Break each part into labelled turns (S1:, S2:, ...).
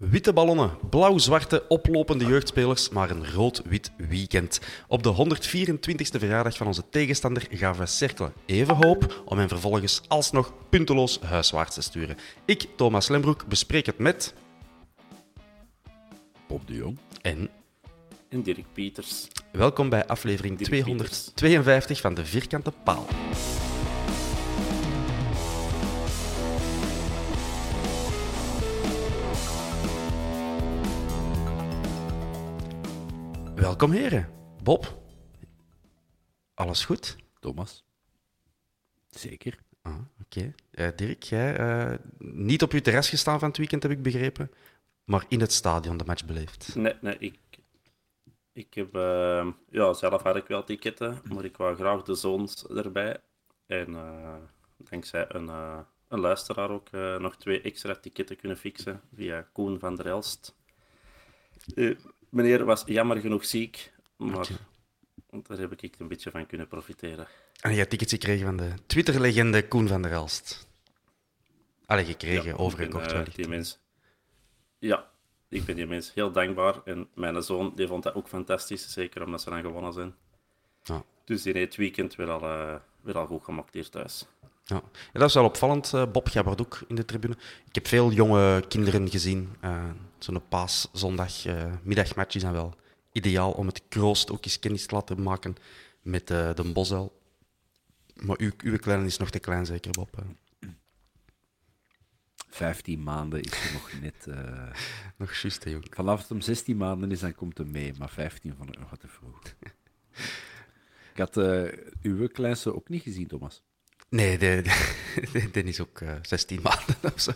S1: Witte ballonnen, blauw-zwarte oplopende jeugdspelers, maar een rood-wit weekend. Op de 124e verjaardag van onze tegenstander gaven we cirkelen even hoop om hen vervolgens alsnog punteloos huiswaarts te sturen. Ik, Thomas Lembroek, bespreek het met...
S2: Bob de Jong.
S1: En
S3: En Dirk Pieters.
S1: welkom bij aflevering
S3: Dirk
S1: 252 van de Vierkante Paal. Welkom heren. Bob, alles goed?
S2: Thomas. Zeker.
S1: Ah, Oké. Eh, Dirk, jij eh, niet op uw terras gestaan van het weekend, heb ik begrepen, maar in het stadion de match beleefd.
S3: Nee, nee, ik, ik heb... eh, ja, zelf had ik wel ticketten, maar ik wou graag de zoons erbij. En dankzij een, een luisteraar ook nog twee extra ticketten kunnen fixen via Koen van der Elst. Meneer was jammer genoeg ziek, maar daar heb ik een beetje van kunnen profiteren.
S1: En je hebt tickets gekregen van de Twitter-legende Koen van der Elst. Allee, gekregen,
S3: Ja,
S1: overgekocht
S3: ik ben, eh, die mens. Ja, ik ben die mens heel dankbaar. En mijn zoon die vond dat ook fantastisch, zeker omdat ze dan gewonnen zijn.
S1: Ja.
S3: Dus die heeft het weekend weer al, eh, weer al goed gemaakt hier thuis.
S1: Ja. Ja, dat is wel opvallend, eh, Bob. Ook in de tribune. Ik heb veel jonge kinderen gezien. Zo'n paaszondag, eh is dan wel ideaal om het kroost ook eens kennis te laten maken met eh, de Bosuil. Maar uw, uw kleine is nog te klein, zeker, Bob. eh.
S2: 15 maanden is er nog net. eh,
S1: nog juist, jong.
S2: vanaf het hem 16 maanden is, dan komt hij mee. Maar 15 vond ik nog wat te vroeg. ik had uw kleinste ook niet gezien, Thomas.
S1: Nee, de, de, is ook eh, 16 maanden of zo.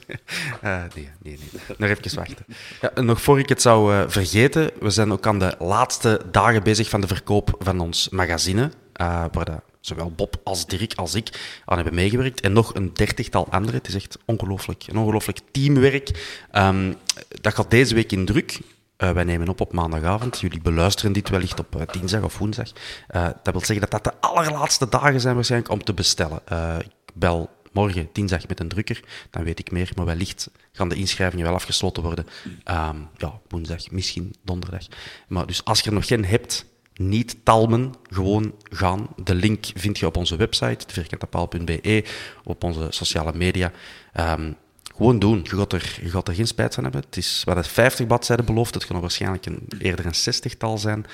S1: Eh, nee, nee, nee. Nog even wachten. Nog voor ik het zou eh, vergeten, we zijn ook aan de laatste dagen bezig van de verkoop van ons magazine, eh, waar zowel Bob als Dirk als ik aan hebben meegewerkt. En nog een dertigtal anderen. Het is echt ongelooflijk. Een ongelooflijk teamwerk. Ehm, dat gaat deze week in druk. Eh, wij nemen op op maandagavond. Jullie beluisteren dit wellicht op eh, dinsdag of woensdag. Eh, dat wil zeggen dat dat de allerlaatste dagen zijn waarschijnlijk om te bestellen. Ik bel morgen, dinsdag, met een drukker. Dan weet ik meer. Maar wellicht gaan de inschrijvingen wel afgesloten worden. Ehm, ja, woensdag, misschien donderdag. Maar dus als je er nog geen hebt, niet talmen, gewoon gaan. De link vind je op onze website, vierkantepaal.be, op onze sociale media. Ehm, gewoon doen. Je gaat, er, je gaat er geen spijt van hebben. Het is, we hadden 50 bladzijden beloofd. Het gaat waarschijnlijk een, eerder een 60-tal zijn.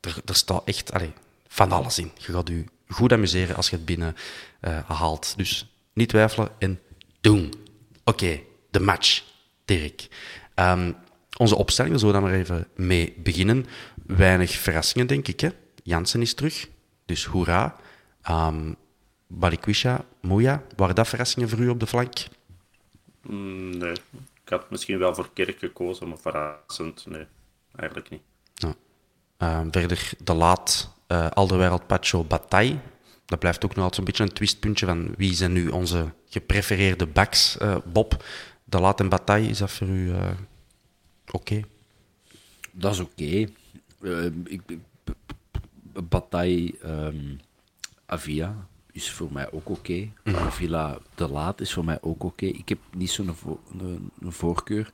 S1: Er, er staat echt allee, van alles in. Je gaat je goed amuseren als je het binnen eh, haalt. Dus niet twijfelen en doen. Oké, de match, Dirk. Ehm, onze opstelling, daar zullen we dan maar even mee beginnen. Weinig verrassingen, denk ik. Hè? Jansen is terug, dus hoera. Um, Balikwisha, Moya, waren dat verrassingen voor u op de flank?
S3: Mm, nee, ik had misschien wel voor Kerk gekozen, maar verrassend, nee, eigenlijk niet.
S1: Ja. Ehm, verder de laat, uh, Alderweireld, Pacho, Bataille. dat blijft ook nog altijd een beetje een twistpuntje van wie zijn nu onze geprefereerde backs. Eh, Bob, de laat en bataille, is dat voor u uh, oké?
S2: Dat is oké. Uh, bataille um, Avia is voor mij ook oké. Okay. Villa de Laat is voor mij ook oké. Ik heb niet zo'n vo een, een voorkeur.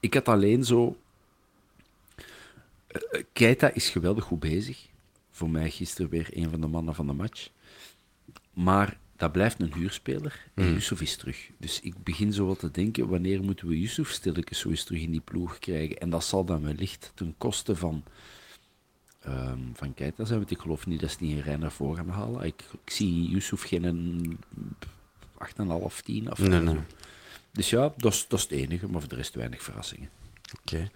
S2: Ik had alleen zo... Uh, Keita is geweldig goed bezig. Voor mij gisteren weer een van de mannen van de match. Maar dat blijft een huurspeler. En Yusuf is terug. Dus ik begin zo wat te denken, wanneer moeten we Yusuf stilletjes zo eens terug in die ploeg krijgen? En dat zal dan wellicht ten koste van, um, van Keita zijn. Want ik geloof niet dat ze die naar voren gaan halen. Ik, ik zie Yusuf geen 8,5, 10 of
S1: nee, nee.
S2: Dus ja, dat is, dat is het enige, maar voor de rest weinig verrassingen.
S1: Oké.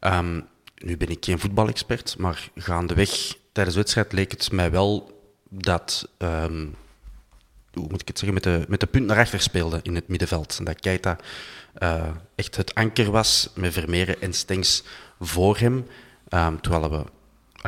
S1: Okay. Um, nu ben ik geen voetbalexpert, maar gaandeweg tijdens de wedstrijd leek het mij wel dat... Um, hoe moet ik het zeggen, met de, met de punt naar achter speelde in het middenveld. En dat Keita uh, echt het anker was met Vermeeren en Stengs voor hem. Um, terwijl we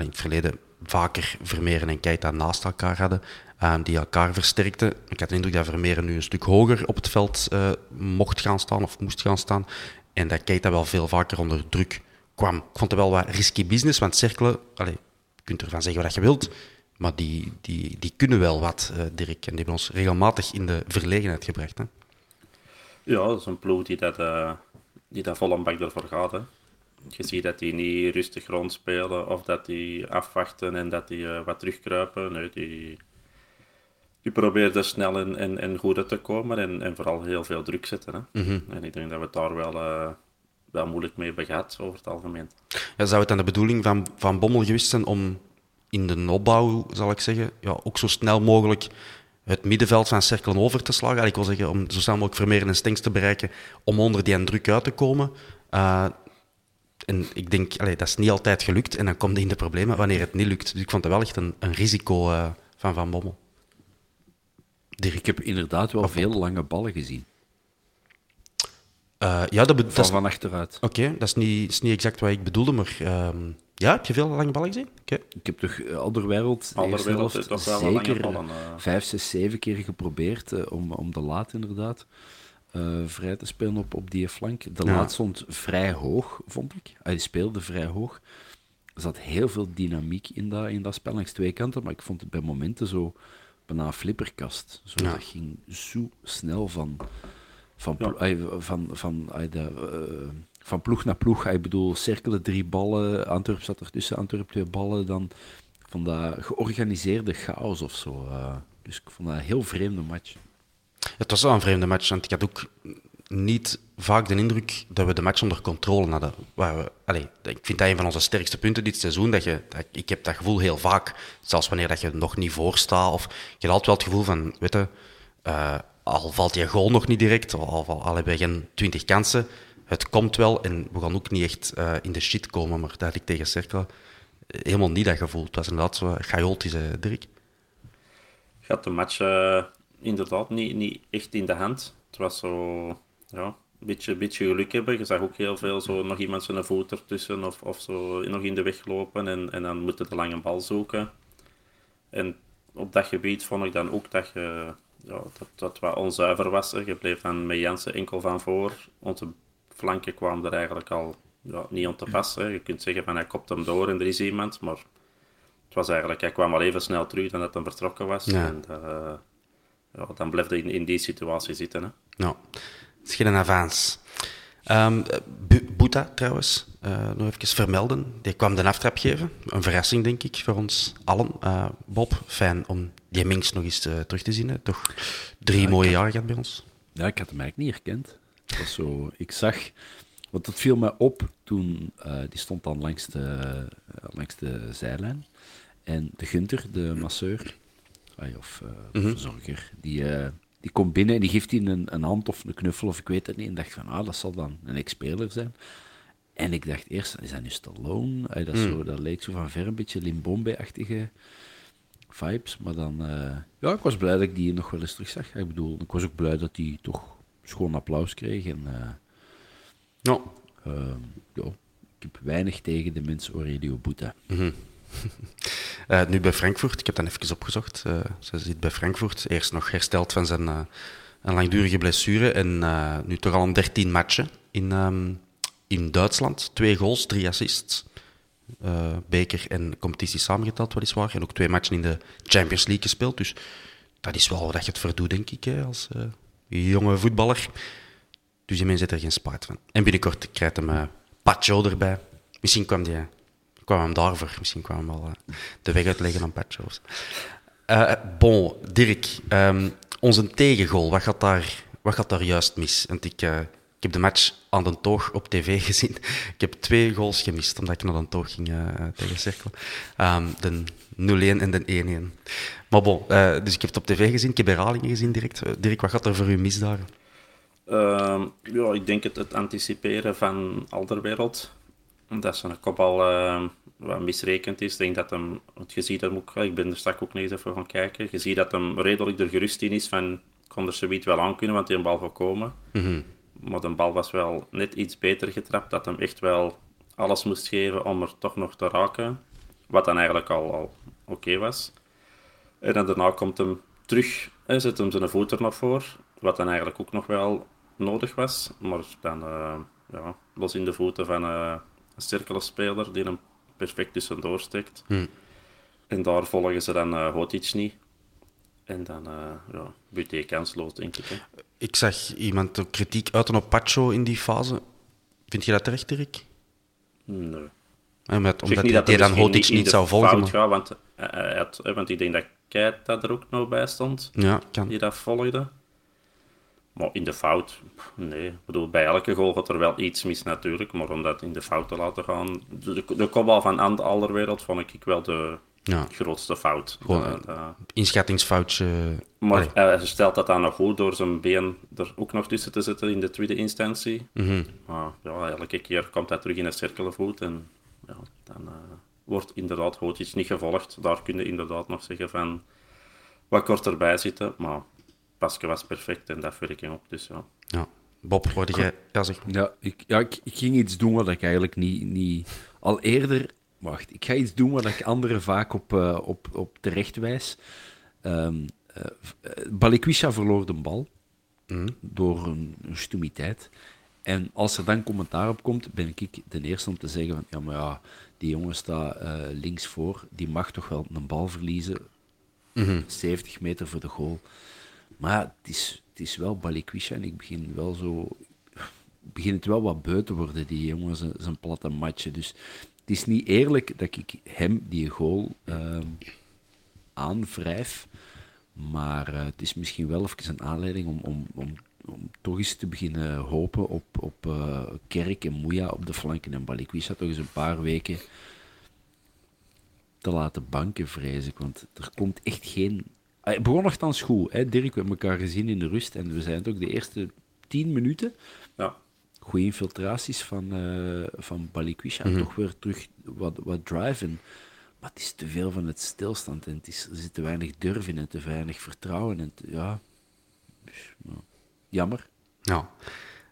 S1: in het verleden vaker Vermeeren en Keita naast elkaar hadden, um, die elkaar versterkten. Ik had de indruk dat Vermeeren nu een stuk hoger op het veld uh, mocht gaan staan of moest gaan staan. En dat Keita wel veel vaker onder druk kwam. Ik vond het wel wat risky business, want cirkelen, allez, je kunt ervan zeggen wat je wilt, maar die, die, die kunnen wel wat, uh, Dirk. En die hebben ons regelmatig in de verlegenheid gebracht. Hè?
S3: Ja, dat is een ploeg die dat, uh, die dat vol een bak gaat. Hè. Je ziet dat die niet rustig rondspelen of dat die afwachten en dat die uh, wat terugkruipen. Nee, die, die proberen er snel en, en, en goed uit te komen en, en vooral heel veel druk zetten. Hè.
S1: Mm -hmm.
S3: En ik denk dat we het daar wel, uh, wel moeilijk mee hebben gehad over het algemeen.
S1: Ja, zou het dan de bedoeling van, van Bommel geweest zijn om in de opbouw, zal ik zeggen, ja, ook zo snel mogelijk het middenveld van cirkelen over te slagen. Ik wil zeggen, om zo snel mogelijk Vermeeren en Stengs te bereiken, om onder die druk uit te komen. Uh, en ik denk, allee, dat is niet altijd gelukt. En dan komt hij in de problemen wanneer het niet lukt. Dus ik vond het wel echt een, een risico uh, van Van Bommel.
S2: Dirk. Ik heb inderdaad wel veel lange ballen gezien.
S1: Uh, ja, dat,
S2: van,
S1: dat
S2: van achteruit.
S1: Oké, okay, dat is niet, is niet exact wat ik bedoelde, maar... Um, ja, heb je veel lange ballen gezien? Okay.
S2: Ik heb toch uh, Alderwereld,
S3: Alderwereld wel
S2: zeker
S3: ballen, uh...
S2: vijf, zes, zeven keer geprobeerd uh, om, om de laat inderdaad vrij te spelen op, op die flank. De ja. laat stond vrij hoog, vond ik. Hij speelde vrij hoog. Er zat heel veel dynamiek in dat, in dat spel langs twee kanten, maar ik vond het bij momenten zo bijna een flipperkast. Zo, ja. Dat ging zo snel van, van, ja. van, van, van de van ploeg naar ploeg. Ik bedoel, cirkelen drie ballen, Antwerp zat ertussen, Antwerp twee ballen, dan van dat georganiseerde chaos of zo. Uh, dus ik vond dat een heel vreemde match.
S1: Het was wel een vreemde match, want ik had ook niet vaak de indruk dat we de match onder controle hadden. We, allez, ik vind dat een van onze sterkste punten dit seizoen. Dat je, ik heb dat gevoel heel vaak, zelfs wanneer dat je nog niet voor staat. Of je had altijd wel het gevoel van, weet je, uh, al valt je goal nog niet direct, al, al, hebben we geen twintig kansen, het komt wel en we gaan ook niet echt uh, in de shit komen, maar dat had ik tegen Cercle helemaal niet dat gevoel. Het was inderdaad zo chaotisch, uh, Dirk.
S3: Je had de match inderdaad niet, niet echt in de hand. Het was zo, ja, een beetje, beetje geluk hebben. Je zag ook heel veel zo nog iemand zijn voet ertussen of, of zo nog in de weg lopen en, en dan moeten de lange bal zoeken. En op dat gebied vond ik dan ook dat je ja, dat, dat wat onzuiver was. Je bleef dan met Jansen enkel van voor. Onze flanken kwamen er eigenlijk al ja, niet om te pas. Hè. Je kunt zeggen van hij kopt hem door en er is iemand, maar het was eigenlijk, hij kwam al even snel terug dan dat hij vertrokken was.
S1: Ja.
S3: En uh, ja, dan bleef hij in, in, die situatie zitten. Hè.
S1: Nou, het is geen avans. Um, Boeta trouwens, uh, nog even vermelden. Die kwam de aftrap geven. Een verrassing, denk ik, voor ons allen. Uh, Bob, fijn om die Minks nog eens uh, terug te zien. Hè. Toch drie ja, mooie jaren gehad bij ons.
S2: Ja, ik had hem eigenlijk niet herkend. Dat zo, ik zag, want dat viel me op toen, uh, die stond dan langs de, uh, langs de zijlijn. En de Gunter, de masseur, of uh, mm -hmm. verzorger, die, die komt binnen en die geeft hij een, een hand of een knuffel of ik weet het niet. En dacht van, ah, dat zal dan een ex-speler zijn. En ik dacht eerst, is dat nu Stallone? Ay, dat, mm. zo, dat leek zo van ver een beetje Limbombe-achtige vibes. Maar dan, ja, ik was blij dat ik die nog wel eens terug zag. Ik bedoel, ik was ook blij dat die toch schoon applaus kreeg. En, uh,
S1: ja.
S2: Uh, ja, ik heb weinig tegen de mens Aurelio Boeta.
S1: Mm -hmm. Eh, nu bij Frankfurt, ik heb dan even opgezocht. Eh, ze zit bij Frankfurt, eerst nog hersteld van zijn eh, een langdurige blessure en nu toch al een 13 matchen in, ehm, in Duitsland. Twee goals, drie assists. Beker en competitie samengeteld, weliswaar. En ook twee matchen in de Champions League gespeeld. Dus dat is wel wat je het verdoet, denk ik, als jonge voetballer. Dus die mensen zit er geen spijt van. En binnenkort krijgt hem uh, Pacho erbij. Misschien kwam, die, kwam hem daarvoor. Misschien kwam hem wel uh, de weg uitleggen aan Pacho. Uh, bon, Dirk. Um, onze tegengoal, wat gaat daar, wat gaat daar juist mis? Want ik, uh, ik heb de match aan de toog op tv gezien. Ik heb twee goals gemist, omdat ik naar de toog ging uh, tegen Cirkel. Um, de 0-1 en de 1-1. Maar bon, dus ik heb het op tv gezien, ik heb herhalingen gezien direct. Dirk, wat gaat er voor u mis daar?
S3: Uh, ja, ik denk het, het anticiperen van Alderwereld. Dat zijn kopbal uh, wat misrekend is. Ik denk dat hem, want je ziet hem ook, ik ben er straks ook nog eens even gaan kijken. Je ziet dat hem redelijk er gerust in is van, kon er zoiets wel aan kunnen, want die een bal gaat komen.
S1: Mm -hmm.
S3: Maar de bal was wel net iets beter getrapt, dat hem echt wel alles moest geven om er toch nog te raken. Wat dan eigenlijk al, al oké okay was. En dan daarna komt hem terug, en zet hem zijn voet er nog voor. Wat dan eigenlijk ook nog wel nodig was. Maar dan uh, ja, los in de voeten van uh, een cirkelspeler die hem perfect tussendoor steekt.
S1: Hmm.
S3: En daar volgen ze dan uh, Hotic niet. En dan uh, ja, Buté kansloos, denk ik. Hè.
S1: Ik zag iemand ook kritiek uiten op Pacho in die fase. Vind je dat terecht, Dirk?
S3: Nee.
S1: Omdat, omdat hij dat dan Hotic niet, niet zou volgen.
S3: Maar... Gaat, want, uh, had, want ik denk dat Keit er ook nog bij stond.
S1: Ja, kan.
S3: Die dat volgde. Maar in de fout, nee. Ik bedoel, bij elke goal gaat er wel iets mis natuurlijk. Maar om dat in de fout te laten gaan... De, de kopbal van Ant Alderwereld vond ik wel de
S1: ja.
S3: grootste fout.
S1: Gewoon een uh, inschattingsfoutje.
S3: Maar uh, hij stelt dat dan nog goed door zijn been er ook nog tussen te zetten in de tweede instantie.
S1: Mm -hmm.
S3: Maar ja, elke keer komt hij terug in een cirkelvoet. En ja, dan uh, wordt inderdaad Hootjes niet gevolgd. Daar kun je inderdaad nog zeggen van... Wat kort erbij zitten, maar... Paske was perfect en dat werking op, dus ja.
S1: Ja. Bob, hoorde jij... Ja, zeg
S2: ja, ik, ja ik, ik, ging iets doen wat ik eigenlijk niet... niet... Al eerder... Wacht, ik ga iets doen wat ik anderen vaak op, uh, op, op terecht wijs. Um, uh, Balikwisha verloor de bal
S1: mm.
S2: door een, een stoemiteit. En als er dan commentaar op komt, ben ik de eerste om te zeggen van... Ja, maar ja, die jongen staat uh, links voor. Die mag toch wel een bal verliezen.
S1: Mm -hmm.
S2: 70 meter voor de goal. Maar het is, het is wel Balikwisha en ik begin wel zo... begin het wel wat beu te worden, die jongen, zijn, zijn platte matchen. Dus het is niet eerlijk dat ik hem, die goal, uh, aanwrijf. Maar uh, het is misschien wel even een aanleiding om, om, om, om toch eens te beginnen hopen op, op uh, Kerk en Moeja op de flanken. En Balikwisha toch eens een paar weken te laten banken, vrees ik. Want er komt echt geen het begon nogthans goed. Hè? Dirk, we hebben elkaar gezien in de rust en we zijn het ook de eerste tien minuten.
S3: Ja.
S2: Goede infiltraties van, uh, van Balikwisha.
S1: Mhm.
S2: Mm -hmm. Toch weer terug wat, wat drive. En, maar het is te veel van het stilstand en het is, er zit te weinig durf in en te weinig vertrouwen. En te, ja, nou, jammer.
S1: Ja.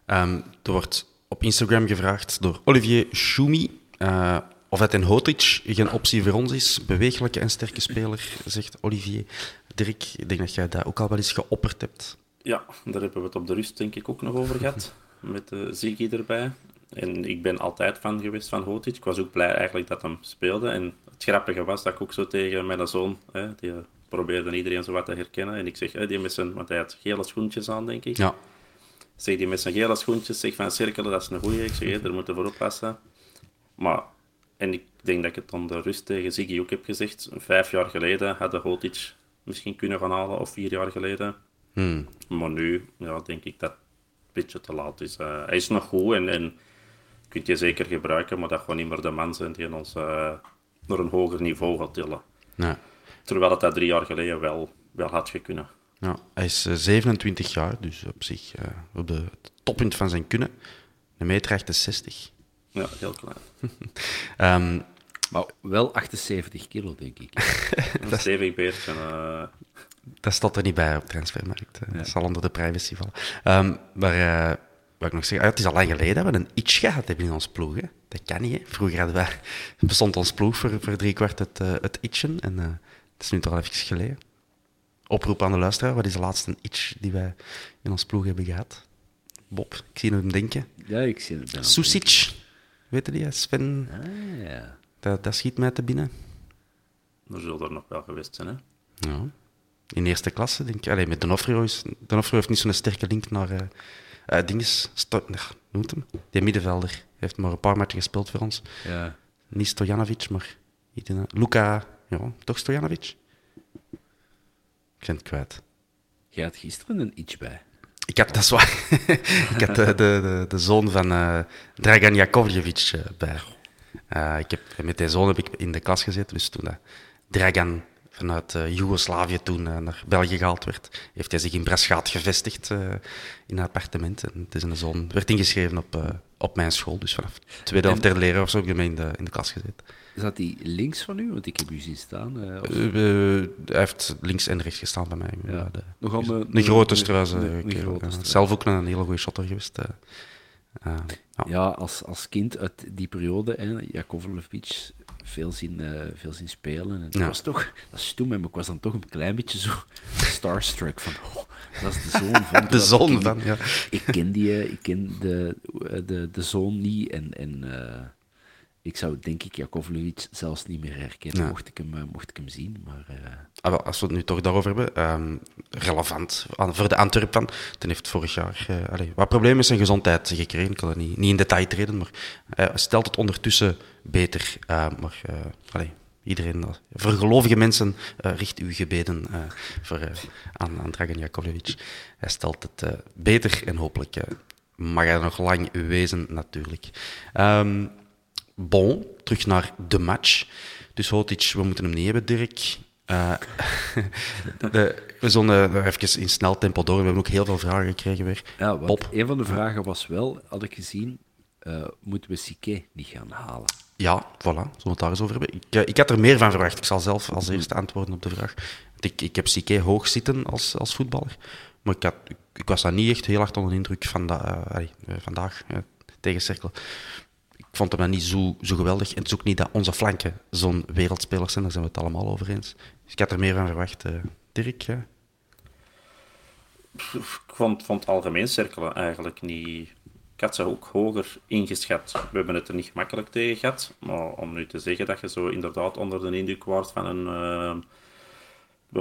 S1: Um, er wordt op Instagram gevraagd door Olivier Choumi. Uh, of het in Hotic geen optie voor ons is. Bewegelijke en sterke speler, zegt Olivier. Dirk, ik denk dat jij dat ook al wel eens geopperd hebt.
S3: Ja, daar hebben we het op de rust denk ik ook nog over gehad. Met de Ziggy erbij. En ik ben altijd fan geweest van Hotic. Ik was ook blij eigenlijk dat hem speelde. En het grappige was dat ik ook zo tegen mijn zoon, hè, die probeerde iedereen zo wat te herkennen. En ik zeg, hè, die met zijn, want hij had gele schoentjes aan, denk ik.
S1: Ja.
S3: Zeg die met zijn gele schoentjes, zeg van cirkelen, dat is een goeie. Ik zeg, hè, daar moeten we voor oppassen. Maar, en ik denk dat ik het om de rust tegen Ziggy ook heb gezegd. Vijf jaar geleden had de Hotic misschien kunnen gaan halen, of vier jaar geleden.
S1: Hmm.
S3: Maar nu ja, denk ik dat het een beetje te laat is. Uh, hij is nog goed en, en kunt je zeker gebruiken, maar dat gewoon niet meer de man zijn die ons uh, naar een hoger niveau gaat tillen.
S1: Ja.
S3: Terwijl het dat drie jaar geleden wel, wel had kunnen.
S1: Ja, hij is uh, 27 jaar, dus op zich op de, het toppunt van zijn kunnen. Een meter 68.
S3: Ja, heel klein.
S1: um,
S2: maar wel 78 kilo, denk ik.
S3: een stevig beertje. Uh...
S1: Dat staat er niet bij op transfermarkt. Ja. Dat zal onder de privacy vallen. Um, maar uh, ik nog zeggen? Ah, het is al lang geleden dat we een itch gehad hebben in ons ploeg. Hè? Dat kan niet. Hè? Vroeger hadden wij, bestond ons ploeg voor, voor drie kwart het, uh, het itchen. En uh, het is nu toch al even geleden. Oproep aan de luisteraar. Wat is de laatste itch die wij in ons ploeg hebben gehad? Bob, ik zie hem denken.
S2: Ja, ik zie het.
S1: Susic. Weet je die? Sven.
S2: Ah, ja.
S1: Dat, dat schiet mij te binnen.
S3: Er zullen er nog wel geweest zijn, hè?
S1: Ja. In eerste klasse, denk ik. Allee, met Donofrio is... Donofrio heeft niet zo'n sterke link naar... Uh, uh, dinges... Sto noemt hem? Die middenvelder. Hij heeft maar een paar matchen gespeeld voor ons.
S2: Ja.
S1: Niet Stojanovic, maar... Luka... Ja, toch Stojanovic? Ik ben het kwijt.
S2: Je had gisteren een iets bij.
S1: Ik had, dat is waar. ik had de, de, de, de zoon van uh, Dragan Jakovljevic uh, bij. Uh, ik heb, met die zoon heb ik in de klas gezeten, dus toen Dragan vanuit uh, Joegoslavië toen uh, naar België gehaald werd, heeft hij zich in Braschaat gevestigd uh, in een appartement. En het is een zoon, werd ingeschreven op, op mijn school, dus vanaf tweede en, of derde leraar of zo heb ik in de, in de klas gezeten.
S2: Zat hij links van u? Want ik heb u zien staan.
S1: hij heeft links en rechts gestaan bij mij.
S2: Ja.
S1: De,
S2: Nogal een,
S1: een, grote struis.
S2: een
S1: zelf ook een hele goede shotter geweest.
S2: Ja, ja als, als kind uit die periode, hè, Jakovlevic veel zien, uh, veel zien spelen. En dat
S1: Ja.
S2: was toch, dat is stoem, maar ik was dan toch een klein beetje zo starstruck van, oh, dat is de zoon van.
S1: De zoon van,
S2: die-
S1: ja.
S2: Ik ken die, eh, ik ken de, de, de zoon niet en, en eh, ik zou denk ik Jakovlevic zelfs niet meer herkennen,
S1: Ja.
S2: mocht, ik hem, eh, mocht ik hem zien. Maar eh,
S1: Ah, wel, als we het nu toch daarover hebben, ehm, relevant aan- voor de Antwerpen. Ten heeft vorig jaar eh, wat problemen met zijn gezondheid gekregen. Ik kan er niet, niet in detail treden, maar hij stelt het ondertussen beter. Maar iedereen, voor gelovige mensen, richt uw gebeden voor, aan, aan Dragan Jakovlevic. Hij stelt het beter en hopelijk mag hij nog lang wezen, natuurlijk. Ehm, Bon, terug naar de match. Dus Hotic, we moeten hem niet hebben, Dirk. Eh, de, we eh, even in snel tempo door. We hebben ook heel veel vragen gekregen weer.
S2: ja,
S1: Bob.
S2: een van de vragen was wel, had ik gezien, eh, moeten we Sique niet gaan halen?
S1: Ja, voilà, zullen we het daar eens over hebben. Ik, eh, ik had er meer van verwacht. Ik zal zelf als eerste antwoorden op de vraag. Want Ik, ik heb Sique hoog zitten als, als voetballer. Maar ik, had, ik, ik was daar niet echt heel hard onder de indruk van da, vandaag tegen Cerkel. Ik vond hem dan niet zo, zo geweldig. En het is ook niet dat onze flanken zo'n wereldspelers zijn. Daar zijn we het allemaal over eens. Dus ik had er meer van verwacht. eh Dirk, ja.
S3: Ik vond, vond het algemeen cirkelen eigenlijk niet. Ik had ze ook hoger ingeschat. We hebben het er niet gemakkelijk tegen gehad. Maar om nu te zeggen dat je zo inderdaad onder de indruk wordt van een. eh,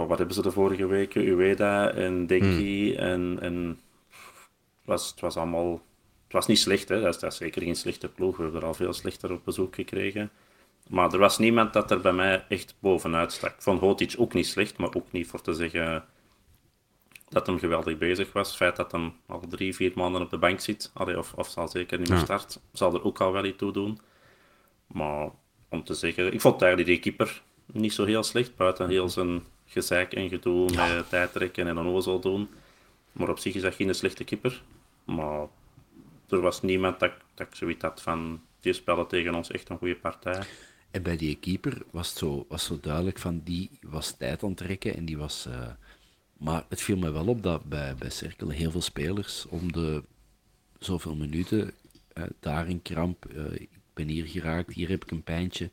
S3: wat hebben ze de vorige weken? Ueda en Denki. En, en het, was, het was allemaal. Het was niet slecht, hè? Dat, is, dat is zeker geen slechte ploeg. We hebben er al veel slechter op bezoek gekregen. Maar er was niemand dat er bij mij echt bovenuit stak. Ik vond Hotic ook niet slecht, maar ook niet voor te zeggen dat hem geweldig bezig was. Het feit dat hij al drie, vier maanden op de bank zit, allee, of, of zal zeker niet meer
S1: Ja.
S3: start, zal er ook al wel iets toe doen. Maar om te zeggen, ik vond eigenlijk die keeper niet zo heel slecht, buiten heel zijn gezeik en gedoe met tijdrekken en een ozel doen. Maar op zich is dat geen slechte keeper. Maar er was niemand dat, dat ik zoiets had van, die spelen tegen ons echt een goede partij.
S2: En bij die keeper was het zo, was zo duidelijk van die was tijd aan het trekken en die was. eh, maar het viel me wel op dat bij, bij Cerkel heel veel spelers om de zoveel minuten, eh, daar een kramp, eh, ik ben hier geraakt, hier heb ik een pijntje.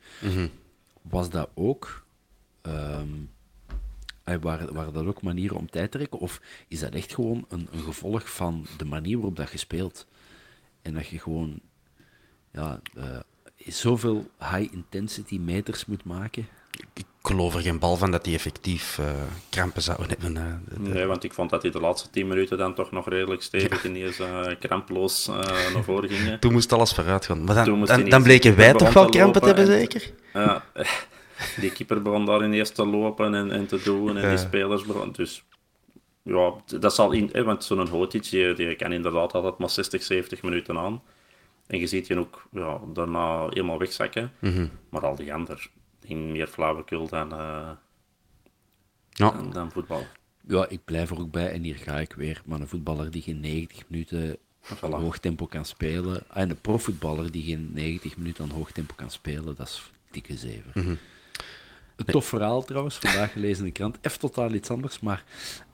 S2: Was dat ook? ehm, eh, waren, waren dat ook manieren om tijd te trekken? Of is dat echt gewoon een, een gevolg van de manier waarop dat je speelt? En dat je gewoon ja, eh, zoveel high-intensity meters moet maken.
S1: Ik geloof er geen bal van dat hij effectief eh, krampen zou hebben. eh. De- de-
S3: Nee, want ik vond dat die de laatste 10 minuten dan toch nog redelijk stevig ineens eh kramploos eh, naar voren gingen.
S1: Toen moest alles vooruit gaan. Maar dan, dan,
S3: hij
S1: dan bleken wij
S3: begon
S1: toch wel
S3: te
S1: krampen te hebben,
S3: en-
S1: zeker?
S3: Ja, die keeper begon daar ineens te lopen en, en te doen en
S1: Ja.
S3: die spelers begonnen. Dus ja, dat zal in, hè, want zo'n Hotic die, die kan inderdaad altijd maar 60, 70 minuten aan. En je ziet je ook ja, daarna helemaal wegzakken.
S1: Mhm.
S3: Maar al die anderen, die meer flauwekul dan, eh,
S1: Ja.
S3: dan, dan voetbal.
S2: Ja, ik blijf er ook bij en hier ga ik weer. Maar een voetballer die geen 90 minuten aan hoog tempo kan spelen. En een profvoetballer die geen 90 minuten aan hoog tempo kan spelen, dat is dikke zeven. Een tof verhaal trouwens, vandaag gelezen in de krant. Even totaal iets anders, maar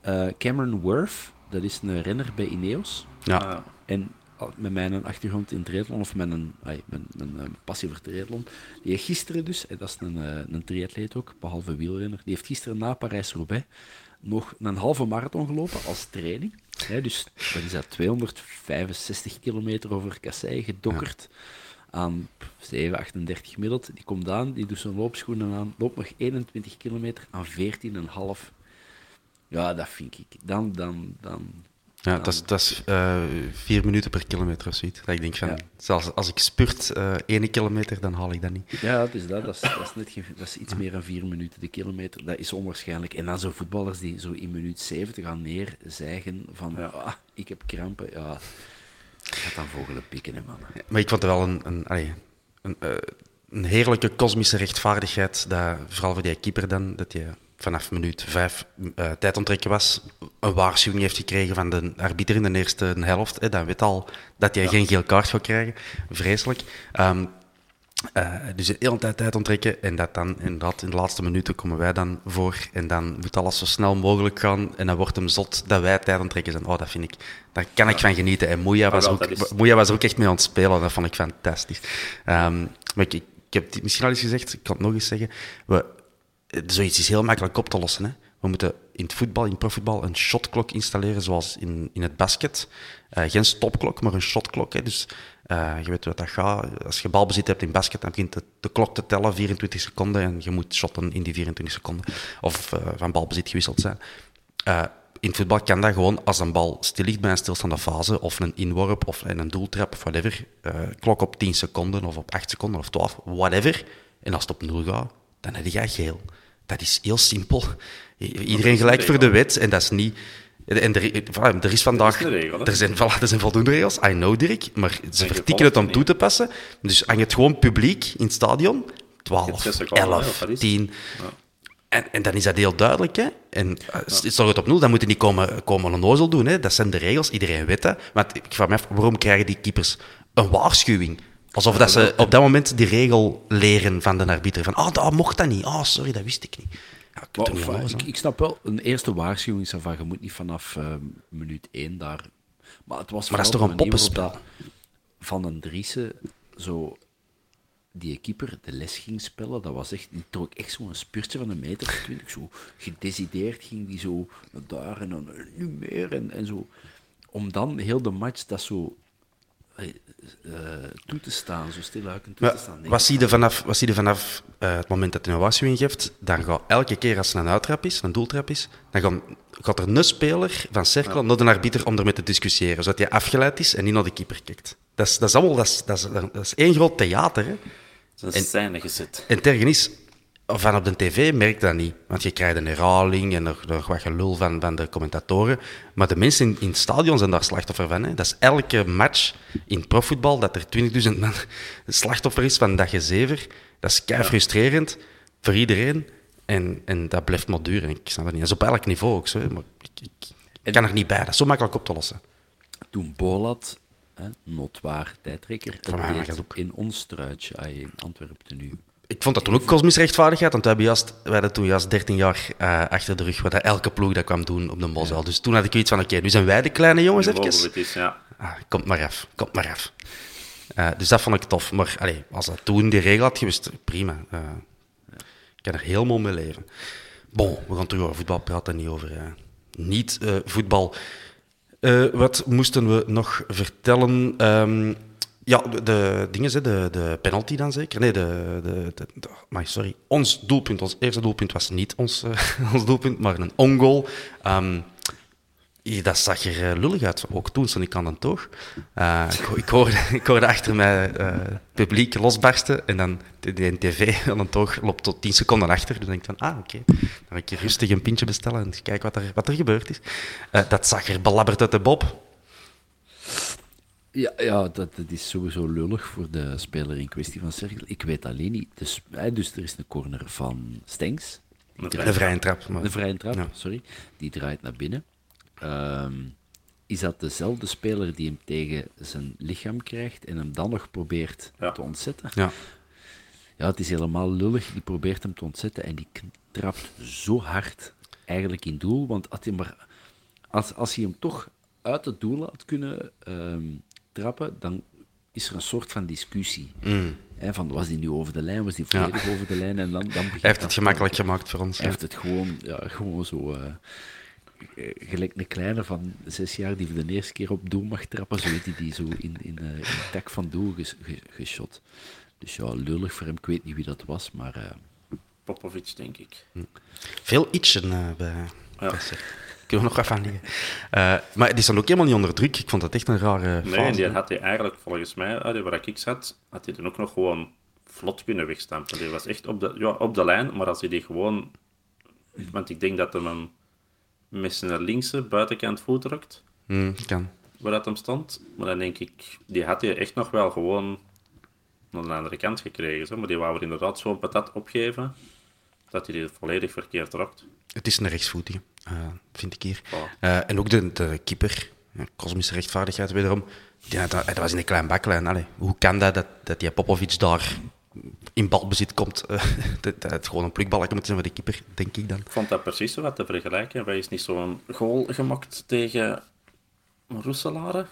S2: eh, Cameron Worth, dat is een renner bij Ineos.
S1: Ja.
S3: Ah,
S2: En al- met mijn achtergrond in triathlon, of met een, ai, mijn, mijn, eh, passie voor triathlon, die heeft gisteren dus, en dat is een, eh, een triatleet ook, behalve wielrenner, die heeft gisteren na Parijs-Roubaix nog een halve marathon gelopen als training. Hè, dus wat is dat, 265 kilometer over Kassei gedokkerd aan 7, 38 gemiddeld. Die komt aan, die doet zijn loopschoenen aan, loopt nog 21 kilometer aan 14,5. Ja, dat vind ik. Dan, dan, dan.
S1: Ja, dat is, dat is eh, vier minuten per kilometer of zoiets. Dat ik denk van,
S2: Ja.
S1: zelfs als ik spurt eh één kilometer, dan haal ik dat niet.
S2: Ja, het is dat. Dat is, dat is, net geen, dat is iets meer dan vier minuten de kilometer. Dat is onwaarschijnlijk. En dan zo voetballers die zo in minuut 70 gaan neerzeigen van
S3: Ja.
S2: ah, ik heb krampen. Ja, gaat dan vogelen pikken, hè, mannen.
S1: Maar ik vond het wel een, een, allee, een, eh, een heerlijke kosmische rechtvaardigheid, dat, vooral voor die keeper dan, dat je vanaf minuut vijf eh tijd onttrekken was, een waarschuwing heeft gekregen van de arbiter in de eerste helft. Hè, dan weet al dat hij geen geel kaart gaat krijgen. Vreselijk. Ehm, eh, dus de hele tijd tijd onttrekken en dat dan inderdaad in de laatste minuten komen wij dan voor en dan moet alles zo snel mogelijk gaan en dan wordt hem zot dat wij tijd onttrekken zijn. Oh, dat vind ik, daar kan ik van genieten. En Moeja was,
S3: wel,
S1: ook,
S3: is-
S1: Moeja was er ook echt mee aan het spelen, dat vond ik fantastisch. Ehm, maar ik, ik heb het misschien al eens gezegd, ik kan het nog eens zeggen. We, eh, zoiets is heel makkelijk op te lossen. Hè. We moeten in het voetbal, in profvoetbal, een shotklok installeren zoals in, in het basket. Eh, geen stopklok, maar een shotklok. Hè. Dus eh, je weet hoe dat gaat. Als je balbezit hebt in basket, dan begint de, klok te tellen, 24 seconden, en je moet shotten in die 24 seconden. Of eh, van balbezit gewisseld zijn. Eh, in voetbal kan dat gewoon als een bal stil ligt bij een stilstaande fase, of een inworp, of een doeltrap, of whatever. klok op 10 seconden, of op 8 seconden, of 12, whatever. En als het op 0 gaat, dan heb je geel. Dat is heel simpel. Iedereen gelijk voor de wet, en dat is niet... En er, voilà, er is vandaag...
S3: regel,
S1: er, zijn, voilà, er zijn voldoende regels, I know, Dirk, maar ze vertikken het om toe te passen. Dus hang het gewoon publiek in het stadion.
S3: Je hebt
S1: 12,
S3: zes seconden, hè, of
S1: 11,
S3: wat is het?
S1: 10...
S3: Ja.
S1: En, en dan is dat heel duidelijk. Hè? En uh, het op nul, dan moeten die komen, komen een ozel doen. Hè? Dat zijn de regels, iedereen weet dat. Maar het- ik vraag me af, waarom krijgen die keepers een waarschuwing? Alsof dat ze op dat moment die regel leren van de arbiter. Van, ah, dat mocht dat niet. Ah, sorry, dat wist ik niet. Ja, ik
S2: Maar, ik, snap wel, een eerste waarschuwing is van je moet niet vanaf eh, minuut 1 daar. Maar het was
S1: Maar dat is
S2: vooral
S1: toch een poppenspel?
S2: Van den Driessen zo die keeper de les ging spelen, dat was echt, die trok echt zo'n spurtje van een meter of twintig, zo gedecideerd ging die zo naar daar en dan eh, nu meer en, en zo. Om dan heel de match dat zo eh, toe te staan, zo stiluikend toe
S1: Maar
S2: te staan.
S1: Wat zie je vanaf, wat zie je vanaf het moment dat hij een waarschuwing geeft? Dan gaat elke keer als er een uittrap is, een doeltrap is, dan gaan, gaat er een speler van cirkel naar de arbiter om ermee te discussiëren, zodat hij afgeleid is en niet naar de keeper kijkt. Dat is, dat is allemaal dat is, dat is, dat is één groot theater. Hè?
S3: Is een scène gezet.
S1: En het erge is, van op de tv merkt dat niet. Want je krijgt een herhaling en nog, nog wat gelul van, van de commentatoren. Maar de mensen in, in het stadion zijn daar slachtoffer van. Hè. Dat is elke match in profvoetbal dat er 20.000 man slachtoffer is van dat gezever. Dat is kei frustrerend voor iedereen. En, en dat blijft maar duren. Ik snap dat niet. Dat is op elk niveau ook zo. hè. Maar ik, ik, ik kan er niet bij. Dat is zo makkelijk op te lossen.
S2: toen Bolat, hè, notwaar tijdrekker, in ons truitje, ah, in Antwerpen nu.
S1: Ik vond dat toen ook kosmische rechtvaardigheid, want we, hebben juist, we hadden toen juist 13 jaar eh, achter de rug, wat elke ploeg dat kwam doen op de Mosel. Dus toen had ik iets van, oké, nu zijn wij de kleine jongens even.
S3: het eens, ja.
S1: Ah, komt maar af, komt maar af. Eh, dus dat vond ik tof. Maar allee, als dat toen die regel had geweest, prima. Eh, ik kan er helemaal mee leven. Bon, we gaan terug over voetbal praten, niet over niet-voetbal. Eh, wat moesten we nog vertellen? Ehm, ja, de, de dingen, de, de penalty dan zeker. Nee, de, de, sorry. Ons doelpunt, ons eerste doelpunt was niet ons, eh, ons doelpunt, maar een ongoal. Ja, dat zag er eh, lullig uit. Ook toen stond ik aan een toog. Eh, ik, ik, hoorde, ik hoorde achter mij eh, het publiek losbarsten. En dan de, de tv aan een toog loopt tot 10 seconden achter. Dus dan denk ik van, ah, oké. Dan ga ik rustig een pintje bestellen en kijken wat er, wat er gebeurd is. Eh, dat zag er belabberd uit de bob.
S2: Ja, ja dat, dat is sowieso lullig voor de speler in kwestie van Cerkel. Ik weet alleen niet. Dus, hè, dus er is een corner van Stenks.
S3: Een
S1: vrije trap. Maar...
S2: Een vrije trap,
S1: Ja.
S2: sorry. Die draait naar binnen. Ehm, is dat dezelfde speler die hem tegen zijn lichaam krijgt en hem dan nog probeert
S3: Ja.
S2: te ontzetten?
S1: Ja.
S2: Ja, het is helemaal lullig. Die probeert hem te ontzetten en die trapt zo hard eigenlijk in doel. Want als hij, maar, als, als hij hem toch uit het doel had kunnen ehm, trappen, dan is er een soort van discussie.
S1: Mm.
S2: Hè, van, was die nu over de lijn, was die volledig over de lijn? En dan, dan begint
S1: Hij heeft het gemakkelijk gemaakt voor ons.
S2: hij heeft het gewoon, ja, gewoon zo. eh, gelijk een kleine van zes jaar die voor de eerste keer op doel mag trappen, zo heeft hij die zo in, in, eh, in tak van doel ges, ge- geschot. Dus ja, lullig voor hem. Ik weet niet wie dat was, maar eh,
S3: Popovic, denk ik.
S1: Veel itchen eh, bij
S3: Ja.
S1: Kunnen we nog even aan liggen. Eh, maar die staan ook helemaal niet onder druk. Ik vond dat echt een rare
S3: Nee,
S1: fase.
S3: en die had hij eigenlijk, volgens mij, allee, waar ik zat, had hij dan ook nog gewoon vlot kunnen wegstampen. Die was echt op de, ja, op de lijn, maar als hij die gewoon... Want ik denk dat hij hem met zijn linkse buitenkant voet drukt,
S1: Hmm, kan.
S3: waar dat hem stond. Maar dan denk ik, die had hij echt nog wel gewoon naar de andere kant gekregen. Zo. Maar die wou er inderdaad zo'n patat opgeven, dat hij die volledig verkeerd drukt.
S1: Het is een rechtsvoetige, eh, vind ik hier. Eh, en ook de, de keeper, ja, kosmische rechtvaardigheid wederom. Die had, dat was in een klein baklijn. Allee, hoe kan dat, dat, dat die Popovic daar in balbezit komt? Eh, dat, dat het gewoon een plukballetje moet zijn voor de keeper, denk ik dan.
S3: Ik vond dat precies zo wat te vergelijken. Wij is niet zo'n goal gemaakt tegen Roeselare.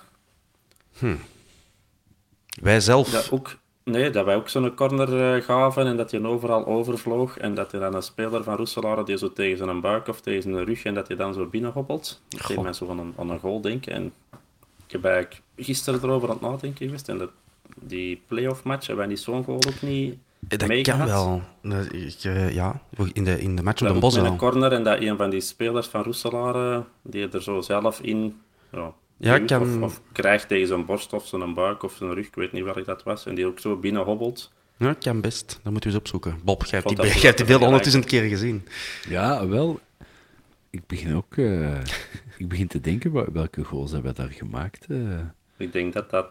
S1: Wij zelf...
S3: Dat ook, nee, dat wij ook zo'n corner eh, gaven en dat hij overal overvloog. En dat hij dan een speler van Roeselare die zo tegen zijn buik of tegen zijn rug en dat hij dan zo binnenhoppelt. Dat deed mij zo van een, een goal denken. En ik heb eigenlijk gisteren erover aan het nadenken geweest. En dat, die playoff match hebben wij niet zo'n goal ook niet
S1: Eh, dat
S3: meegehad.
S1: kan wel. Dat- ik, eh, ja, in de, in de match op de Bos
S3: een corner en dat een van die spelers van Roeselare, die er zo zelf in ja,
S1: Ja, kan-
S3: of, of krijgt tegen zijn borst of zijn buik of zijn rug, ik weet niet welk dat was, en die ook zo binnen hobbelt.
S1: Ja, kan best. Dat moeten we eens opzoeken. Bob, jij hebt die, jij hebt die beelden een keer gezien.
S2: ja, wel. Ik begin ook eh, ik begin te denken, wel- welke goals hebben we daar gemaakt? eh?
S3: Ik denk dat dat...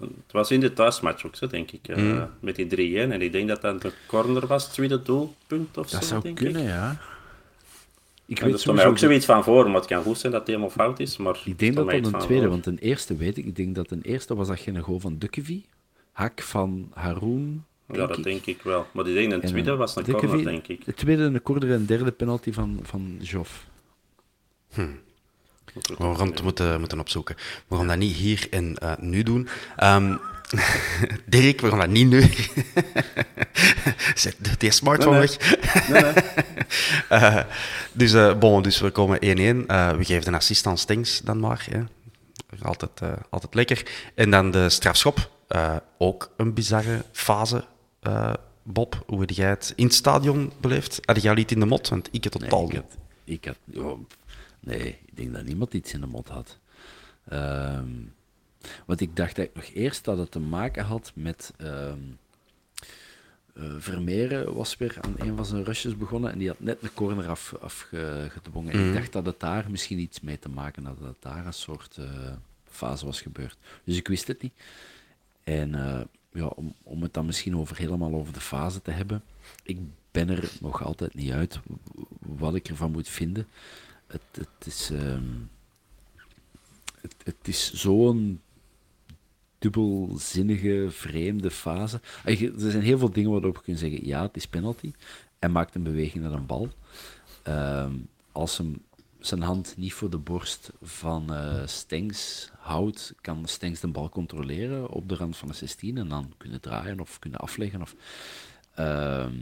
S3: Het was in de thuismatch ook zo, denk ik. eh,
S1: Mm.
S3: Met die 3-1. En ik denk dat dat de corner was, het tweede doelpunt of
S2: dat
S3: zo,
S2: zou
S3: denk
S2: kunnen,
S3: ik.
S2: ja. Ik
S3: En
S2: weet
S3: stond mij
S2: sowieso
S3: ook zoiets van voor, maar het kan goed zijn dat het helemaal fout is. Maar
S2: Ik denk dat dat een tweede,
S3: voor.
S2: want een eerste weet ik. Ik denk dat een eerste was dat geen goal van Dukkevi. Hak van Haroon.
S3: Ja, dat
S2: ik.
S3: denk ik wel. Maar ik denk een
S2: En
S3: tweede
S2: een
S3: was een
S2: Dukkevi-
S3: corner, denk ik.
S2: De tweede, een corner en derde penalty van, van Joff.
S3: Ik
S1: We gaan het moeten, moeten opzoeken. We gaan dat niet hier en eh, nu doen. Ehm, Dirk, we gaan dat niet nu. Zet die smartphone
S3: Nee,
S1: weg.
S3: Nee, nee.
S1: Eh, dus, bon, dus we komen 1-1. Eh, we geven de assist aan Stengs dan maar. Hè. Altijd, eh, altijd lekker. En dan de strafschop. Eh, ook een bizarre fase. Eh, Bob, hoe heb jij het in het stadion beleefd? Had jij al iets in de mot? Want ik het totaal
S2: ik
S1: niet.
S2: had, ik had, oh, nee, ik denk dat niemand iets in de mot had. Ehm, want ik dacht eigenlijk nog eerst dat het te maken had met. ehm eh, Vermeeren was weer aan een van zijn rushes begonnen en die had net een corner afgedwongen. Af, afgedwongen. En ik dacht dat het daar misschien iets mee te maken had, dat het daar een soort eh, fase was gebeurd. Dus ik wist het niet. En eh, ja, om, om het dan misschien over, helemaal over de fase te hebben. Ik ben er nog altijd niet uit wat ik ervan moet vinden. Het, het is, ehm, het, het is zo'n dubbelzinnige, vreemde fase. Er zijn heel veel dingen waarop je kunt zeggen, ja, het is penalty. Hij maakt een beweging naar een bal. Ehm, als hem zijn hand niet voor de borst van eh Stengs houdt, kan Stengs de bal controleren op de rand van de 16 en dan kunnen draaien of kunnen afleggen. Of, Ehm,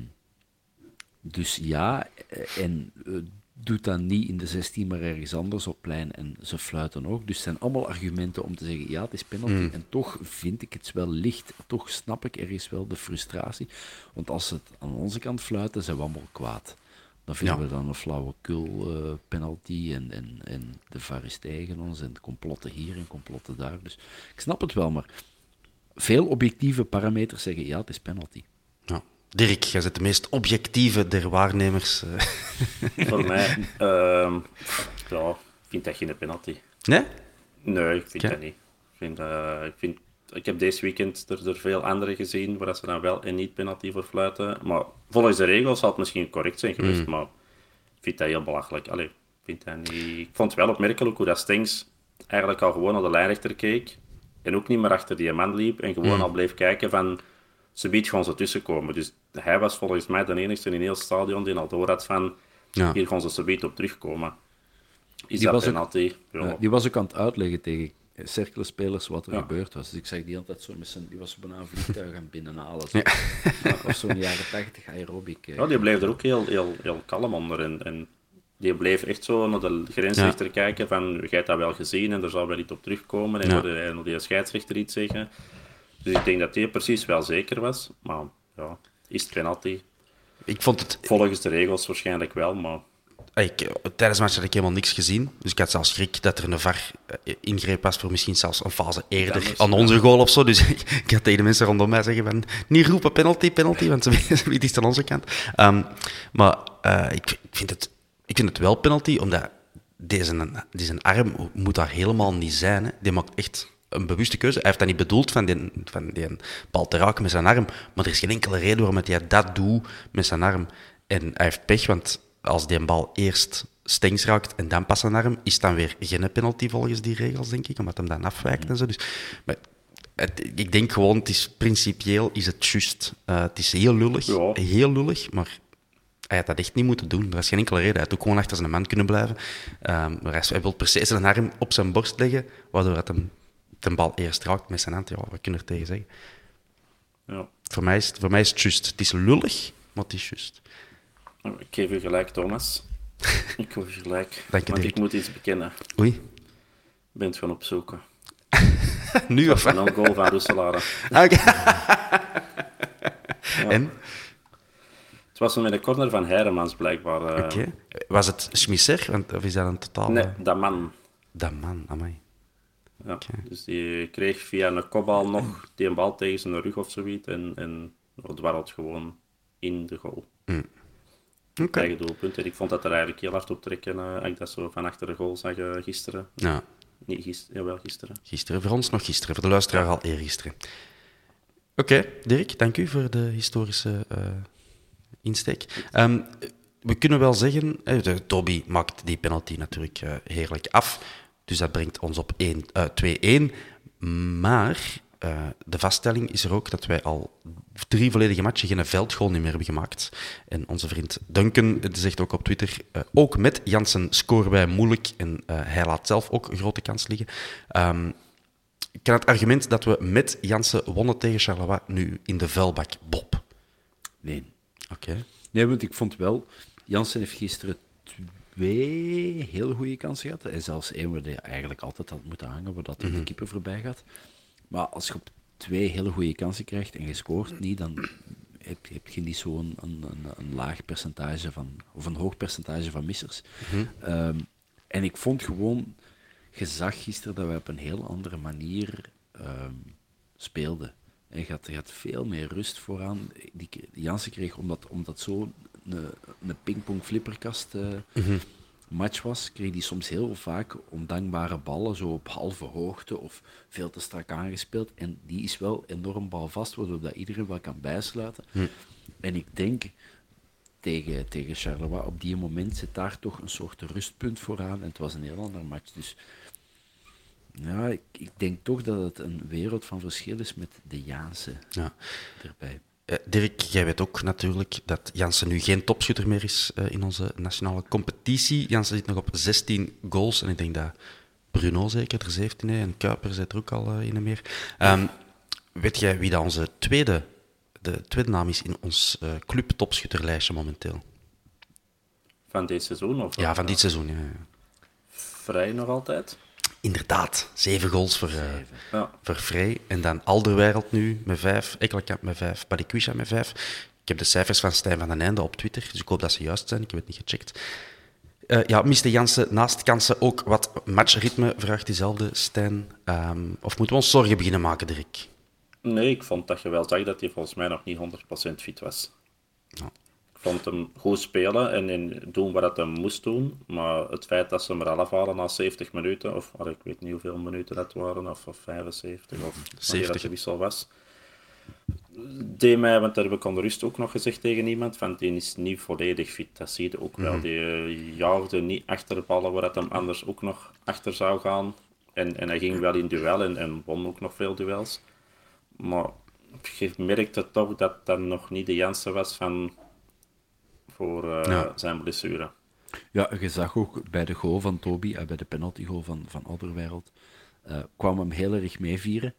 S2: dus ja, en eh, doet dat niet in de 16, maar ergens anders op plein en ze fluiten ook. Dus het zijn allemaal argumenten om te zeggen, ja, het is penalty. En toch vind ik het wel licht. Toch snap ik ergens wel de frustratie. Want als ze het aan onze kant fluiten, zijn we allemaal kwaad. Dan vinden
S1: Ja.
S2: we dan een flauwekul eh penalty en, en, en de VAR is tegen ons en complotten hier en complotten daar. Dus ik snap het wel, maar veel objectieve parameters zeggen, ja, het is penalty.
S1: Ja. Dirk, jij bent de meest objectieve der waarnemers. eh.
S3: Voor mij, ehm, ja, ik vind dat geen penalty.
S1: Nee?
S3: Nee, ik vind dat niet. Ik, vind, eh, ik, vind, ik heb deze weekend er, er veel andere gezien waar ze dan wel en niet penalty voor fluiten. Maar volgens de regels zal het misschien correct zijn geweest, maar ik vind dat heel belachelijk. Allee, ik, vind dat niet... ik vond het wel opmerkelijk hoe dat Stengs eigenlijk al gewoon naar de lijnrechter keek en ook niet meer achter die man liep en gewoon al bleef kijken van ze biedt gewoon ze tussenkomen. Dus hij was volgens mij de enige in heel het stadion die al door had van
S1: Ja.
S3: hier gaan ze subiet op terugkomen. Is
S2: Die
S3: dat
S2: was ook-
S3: penalty? Ja.
S2: Ja, die was ook aan het uitleggen tegen cirkelen spelers wat er
S3: Ja.
S2: gebeurd was. Dus ik zag die altijd zo met zijn... Die was bijna een vliegtuig aan binnenhalen. Zo. Of zo'n jaren tachtig aerobic. eh.
S3: Ja, die bleef er ook heel, heel, heel kalm onder. En, en die bleef echt zo naar de grensrechter kijken van, jij hebt dat wel gezien en er zal wel iets op terugkomen. En
S1: Ja.
S3: hij nog die scheidsrechter iets zeggen. Dus ik denk dat die precies wel zeker was. Maar ja, is het penalty?
S1: Ik vond het...
S3: Volgens de regels waarschijnlijk wel, maar...
S1: Ik, tijdens de match had ik helemaal niks gezien. Dus ik had zelfs schrik dat er een VAR eh, ingreep was voor misschien zelfs een fase eerder aan onze goal of zo. Dus ik, ik had tegen de mensen rondom mij zeggen van niet roepen penalty, penalty, want ze weten het aan onze kant. Ehm, maar eh, ik, ik, vind het, ik vind het wel penalty, omdat deze, deze arm moet daar helemaal niet zijn. Hè. Die maakt echt een bewuste keuze. Hij heeft dat niet bedoeld van die, van die bal te raken met zijn arm, maar er is geen enkele reden waarom hij dat doet met zijn arm. En hij heeft pech, want als die bal eerst stengs raakt en dan pas zijn arm, is dan weer geen penalty volgens die regels, denk ik, omdat hem dan afwijkt en zo. Dus, maar het- ik denk gewoon, het is principieel is het juist. Eh, het is heel lullig,
S3: Ja.
S1: heel lullig, maar hij had dat echt niet moeten doen. Er was geen enkele reden. Hij had ook gewoon achter zijn man kunnen blijven. Ehm, maar hij, hij wil precies zijn arm op zijn borst leggen, waardoor het hem de bal eerst raakt met zijn hand. Ja, wat kun je er tegen zeggen?
S3: Ja.
S1: Voor mij is het, voor mij is het juist. Het is lullig, maar het is juist.
S3: Ik geef u gelijk, Thomas. Ik geef u gelijk.
S1: Dank je,
S3: ik moet iets bekennen.
S1: Oei.
S3: Ik ben het gaan opzoeken.
S1: Nu of
S3: Een goal van Roeselare.
S1: Oké. En?
S3: Het was met een corner van Heiremans, blijkbaar. eh.
S1: Oké. Was het Schmisser? Of is dat een totaal...
S3: Nee, dat man.
S1: Dat man, amai.
S3: Ja. Dus die kreeg via een kopbal nog die een bal tegen zijn rug of zoiets. En, en dwarrelt gewoon in de goal.
S1: Oké.
S3: Eigen doelpunt. En ik vond dat er eigenlijk heel hard op trekken. als ik dat zo van achter de goal zag eh, gisteren.
S1: Ja,
S3: Niet gisteren, jawel, gisteren.
S1: gisteren. Voor ons nog gisteren. Voor de luisteraar al eergisteren. Oké, Dirk, dank u voor de historische eh, insteek. Ehm, we kunnen wel zeggen, de, Toby maakt die penalty natuurlijk heerlijk af. Dus dat brengt ons op 1, eh, 2-1. Maar eh, de vaststelling is er ook dat wij al drie volledige matchen geen veldgoal meer hebben gemaakt. En onze vriend Duncan zegt ook op Twitter, eh, ook met Jansen scoren wij moeilijk. En eh, hij laat zelf ook een grote kans liggen. Ehm, ik ken het argument dat we met Jansen wonnen tegen Charleroi nu in de vuilbak. Bob.
S2: Nee.
S1: Oké.
S2: Nee, want ik vond wel... Jansen heeft gisteren twee heel goede kansen gehad. En zelfs één waar hij eigenlijk altijd had moeten hangen, waar dat de keeper voorbij gaat. Maar als je op twee hele goede kansen krijgt en je scoort niet, dan heb, heb je niet zo'n een, een, een laag percentage van... Of een hoog percentage van missers. Ehm, en ik vond gewoon... Je zag gisteren dat wij op een heel andere manier ehm, speelden. En je had, je had veel meer rust vooraan. Die, die Jansen kreeg, omdat, omdat zo een, een pingpong flipperkast eh, match was, kreeg hij soms heel vaak ondankbare ballen, zo op halve hoogte of veel te strak aangespeeld. En die is wel enorm balvast, waardoor dat iedereen wel kan bijsluiten. En ik denk tegen, tegen Charleroi, op die moment zit daar toch een soort rustpunt vooraan. En het was een heel ander match. Dus ja, ik, ik denk toch dat het een wereld van verschil is met de Jaanse
S1: Ja.
S2: erbij.
S1: Eh, Dirk, jij weet ook natuurlijk dat Jansen nu geen topschutter meer is eh, in onze nationale competitie. Jansen zit nog op 16 goals en ik denk dat Bruno zeker er 17 heeft en Kuiper zit er ook al eh, in en meer. Ehm, weet jij wie dat onze tweede, de tweede naam is in ons eh club topschutterlijstje momenteel?
S3: Van dit seizoen? Of
S1: Ja, van dit seizoen. Ja, ja.
S3: Vrij nog altijd.
S1: Inderdaad, zeven goals voor, eh
S3: Ja.
S1: voor Vrij. En dan Alderwereld nu met vijf, Ekkelkamp met vijf, Balikwisha met vijf. Ik heb de cijfers van Stijn van den Einde op Twitter, dus ik hoop dat ze juist zijn. Ik heb het niet gecheckt. Eh, ja, miste Jansen naast kansen ook wat matchritme, vraagt diezelfde Stijn. Ehm, of moeten we ons zorgen beginnen maken, Dirk?
S3: Nee, ik vond dat je wel zag dat hij volgens mij nog niet 100% fit was.
S1: Ja.
S3: Vond hem goed spelen en, en doen wat hij moest doen. Maar het feit dat ze hem eraf halen na 70 minuten, of ik weet niet hoeveel minuten dat waren, of, of 75, of wanneer
S1: 70.
S3: dat de wissel was. Deed mij, want dat heb ik onder rust ook nog gezegd tegen iemand, van die is niet volledig fit. Dat zie je ook wel. Die eh, jaagde niet achter de ballen waar dat hem anders ook nog achter zou gaan. En, en hij ging wel in duel en, en won ook nog veel duels. Maar je merkte toch dat dat nog niet de Jansen was van voor eh,
S1: Ja.
S3: zijn blessure.
S2: Ja, je zag ook bij de goal van Toby, en bij de penalty goal van, van Alderwereld, eh, kwam hem heel erg meevieren.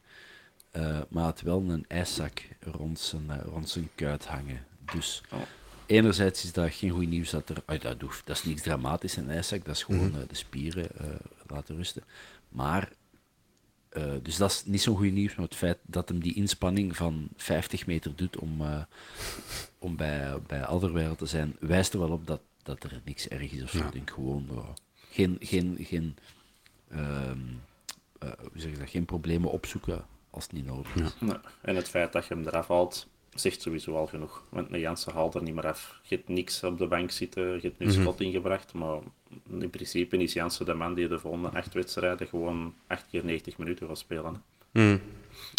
S2: eh, maar had wel een ijszak rond zijn, eh, rond zijn kuit hangen. Dus
S3: Oh.
S2: enerzijds is dat geen goed nieuws dat er... dat, hoeft, dat is niets dramatisch, een ijszak. Dat is gewoon eh, de spieren eh, laten rusten. Maar... eh, dus dat is niet zo'n goed nieuws, maar het feit dat hem die inspanning van 50 meter doet om, eh, om bij, bij Alderweireld te zijn, wijst er wel op dat, dat er niks erg is of zo. Ik denk gewoon, ja, geen, geen, geen, ehm, eh, hoe zeg je dat, geen problemen opzoeken als het niet nodig is.
S3: Nee. En het feit dat je hem eraf haalt, zegt sowieso al genoeg. Want een Jansen haalt er niet meer af. Je hebt niks op de bank zitten, je hebt nu schot ingebracht, maar in principe is Jansen de man die de volgende acht wedstrijden gewoon acht keer 90 minuten gaat spelen.
S1: Hmm.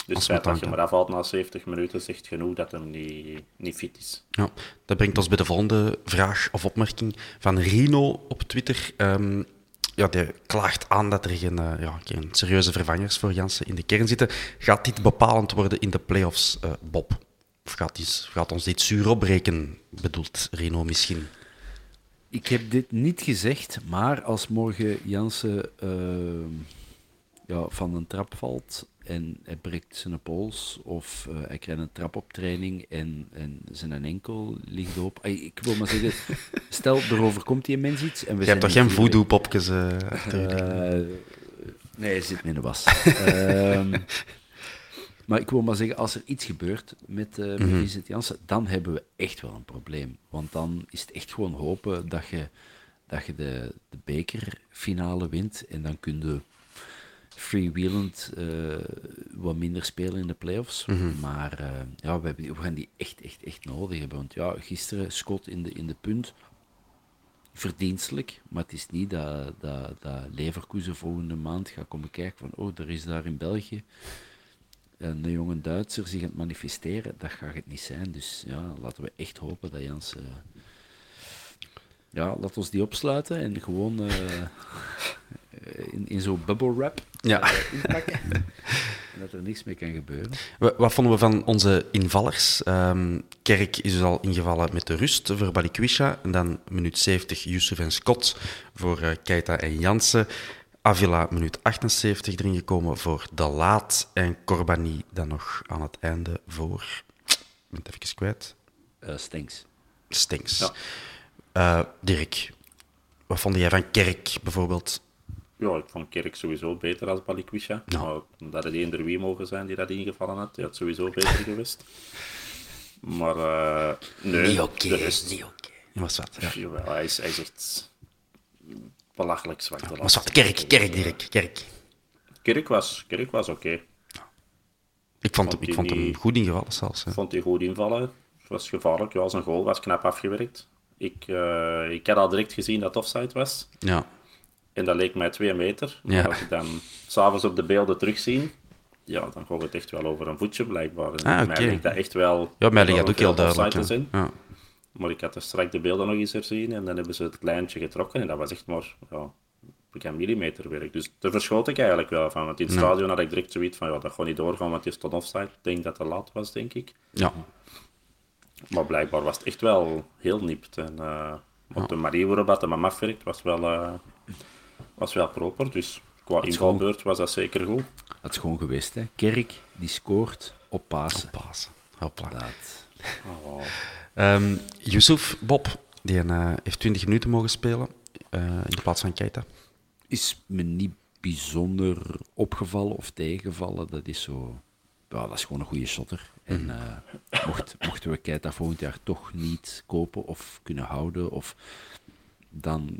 S3: Dus het feit dat je hem eraf haalt na 70 minuten zegt genoeg dat hem niet, niet fit is.
S1: Ja, dat brengt ons bij de volgende vraag of opmerking van Rino op Twitter. Ehm, ja, die klaagt aan dat er geen, eh, ja, geen serieuze vervangers voor Jansen in de kern zitten. Gaat dit bepalend worden in de playoffs, eh Bob? Of gaat, die- gaat ons dit zuur opbreken, bedoelt Rino misschien?
S2: Ik heb dit niet gezegd, maar als morgen Jansen ehm, ja, van een trap valt en hij breekt zijn pols of eh, hij krijgt een trap op training en, en zijn enkel ligt op. Ay, Ik wil maar zeggen, stel er overkomt die mens iets en we
S1: Je hebt toch geen voodoo-popjes eh?
S2: Eh, nee, hij zit in de was. Ehm, maar ik wil maar zeggen, als er iets gebeurt met, eh met Vincent Janssen, dan hebben we echt wel een probleem. Want dan is het echt gewoon hopen dat je, dat je de, de bekerfinale wint en dan kun je freewheelend eh, wat minder spelen in de playoffs. Maar eh, ja, we, hebben, die- we gaan die echt, echt, echt nodig hebben. Want ja, gisteren Scott in de, in de punt verdienstelijk, maar het is niet dat, dat, dat Leverkusen volgende maand gaat komen kijken van oh, er is daar in België een jonge Duitser zich aan het manifesteren. Dat gaat het niet zijn. Dus ja, laten we echt hopen dat Jans... eh, ja, laat ons die opsluiten en gewoon in, in zo'n bubble wrap
S1: Ja.
S2: eh, inpakken. en dat er niks mee kan gebeuren.
S1: Wa- Wat vonden we van onze invallers? Ehm, Kerk is dus al ingevallen met de rust voor Balikwisha. En dan minuut 70 Yusuf en Scott voor eh, Keita en Jansen. Avila minuut 78 erin gekomen voor De Laat. En Corbani dan nog aan het einde voor... Ik ben het even kwijt.
S2: Eh. Stenks.
S3: Ja.
S1: Eh, Dirk, wat vond jij van Kerk bijvoorbeeld?
S3: Ja, ik vond Kerk sowieso beter als Balikwisha.
S1: Ja.
S3: Maar dat het eender wie mogen zijn die dat ingevallen had, die had sowieso beter geweest. Maar eh nee, de rest-
S1: niet oké. Was wat, ja.
S3: Jawel, hij is, hij is echt belachelijk zwak.
S1: Was
S3: laatste
S1: wat, Kerk. Kerk, Dirk, Kerk.
S3: Kerk was, Kerk was oké.
S1: Ik vond,
S3: Vond
S1: ik vond hem
S3: niet-
S1: goed ingevallen zelfs.
S3: Ik vond hij goed invallen. Het was gevaarlijk. Ja, zijn goal was knap afgewerkt. Ik, eh, ik had al direct gezien dat het offside was.
S1: Ja.
S3: En dat leek mij twee meter. Maar
S1: Ja.
S3: als je dan s'avonds op de beelden terugzien, ja, dan gaat het echt wel over een voetje blijkbaar. En
S1: Ah,
S3: Mij
S1: oké.
S3: leek dat echt wel...
S1: Ja, mij ligt dat ook heel duidelijk. Ja.
S3: Maar ik had er straks de beelden nog eens herzien en dan hebben ze het lijntje getrokken en dat was echt maar ja, een millimeter werk. Dus daar verschoot ik eigenlijk wel van. Want in het stadion had ik direct zoiets van ja, dat gaat niet doorgaan, want het is tot offside. Ik denk dat het laat was, denk ik.
S1: ja.
S3: Maar blijkbaar was het echt wel heel nipt. En, eh, want de manier waarop dat hem afwerkt was wel, eh, was wel proper. Dus qua invalbeurt was dat zeker goed.
S2: Dat is gewoon geweest, hè. Kerk, die scoort op Pasen.
S1: Pasen. Hopla.
S2: Dat.
S3: Oh,
S1: Ehm Yusuf Bob, die eh, heeft 20 minuten mogen spelen eh, in de plaats van Keita.
S2: is me niet bijzonder opgevallen of tegengevallen. Dat is zo... Ja, dat is gewoon een goede shotter. En eh, mocht, mochten we Keita volgend jaar toch niet kopen of kunnen houden, of, dan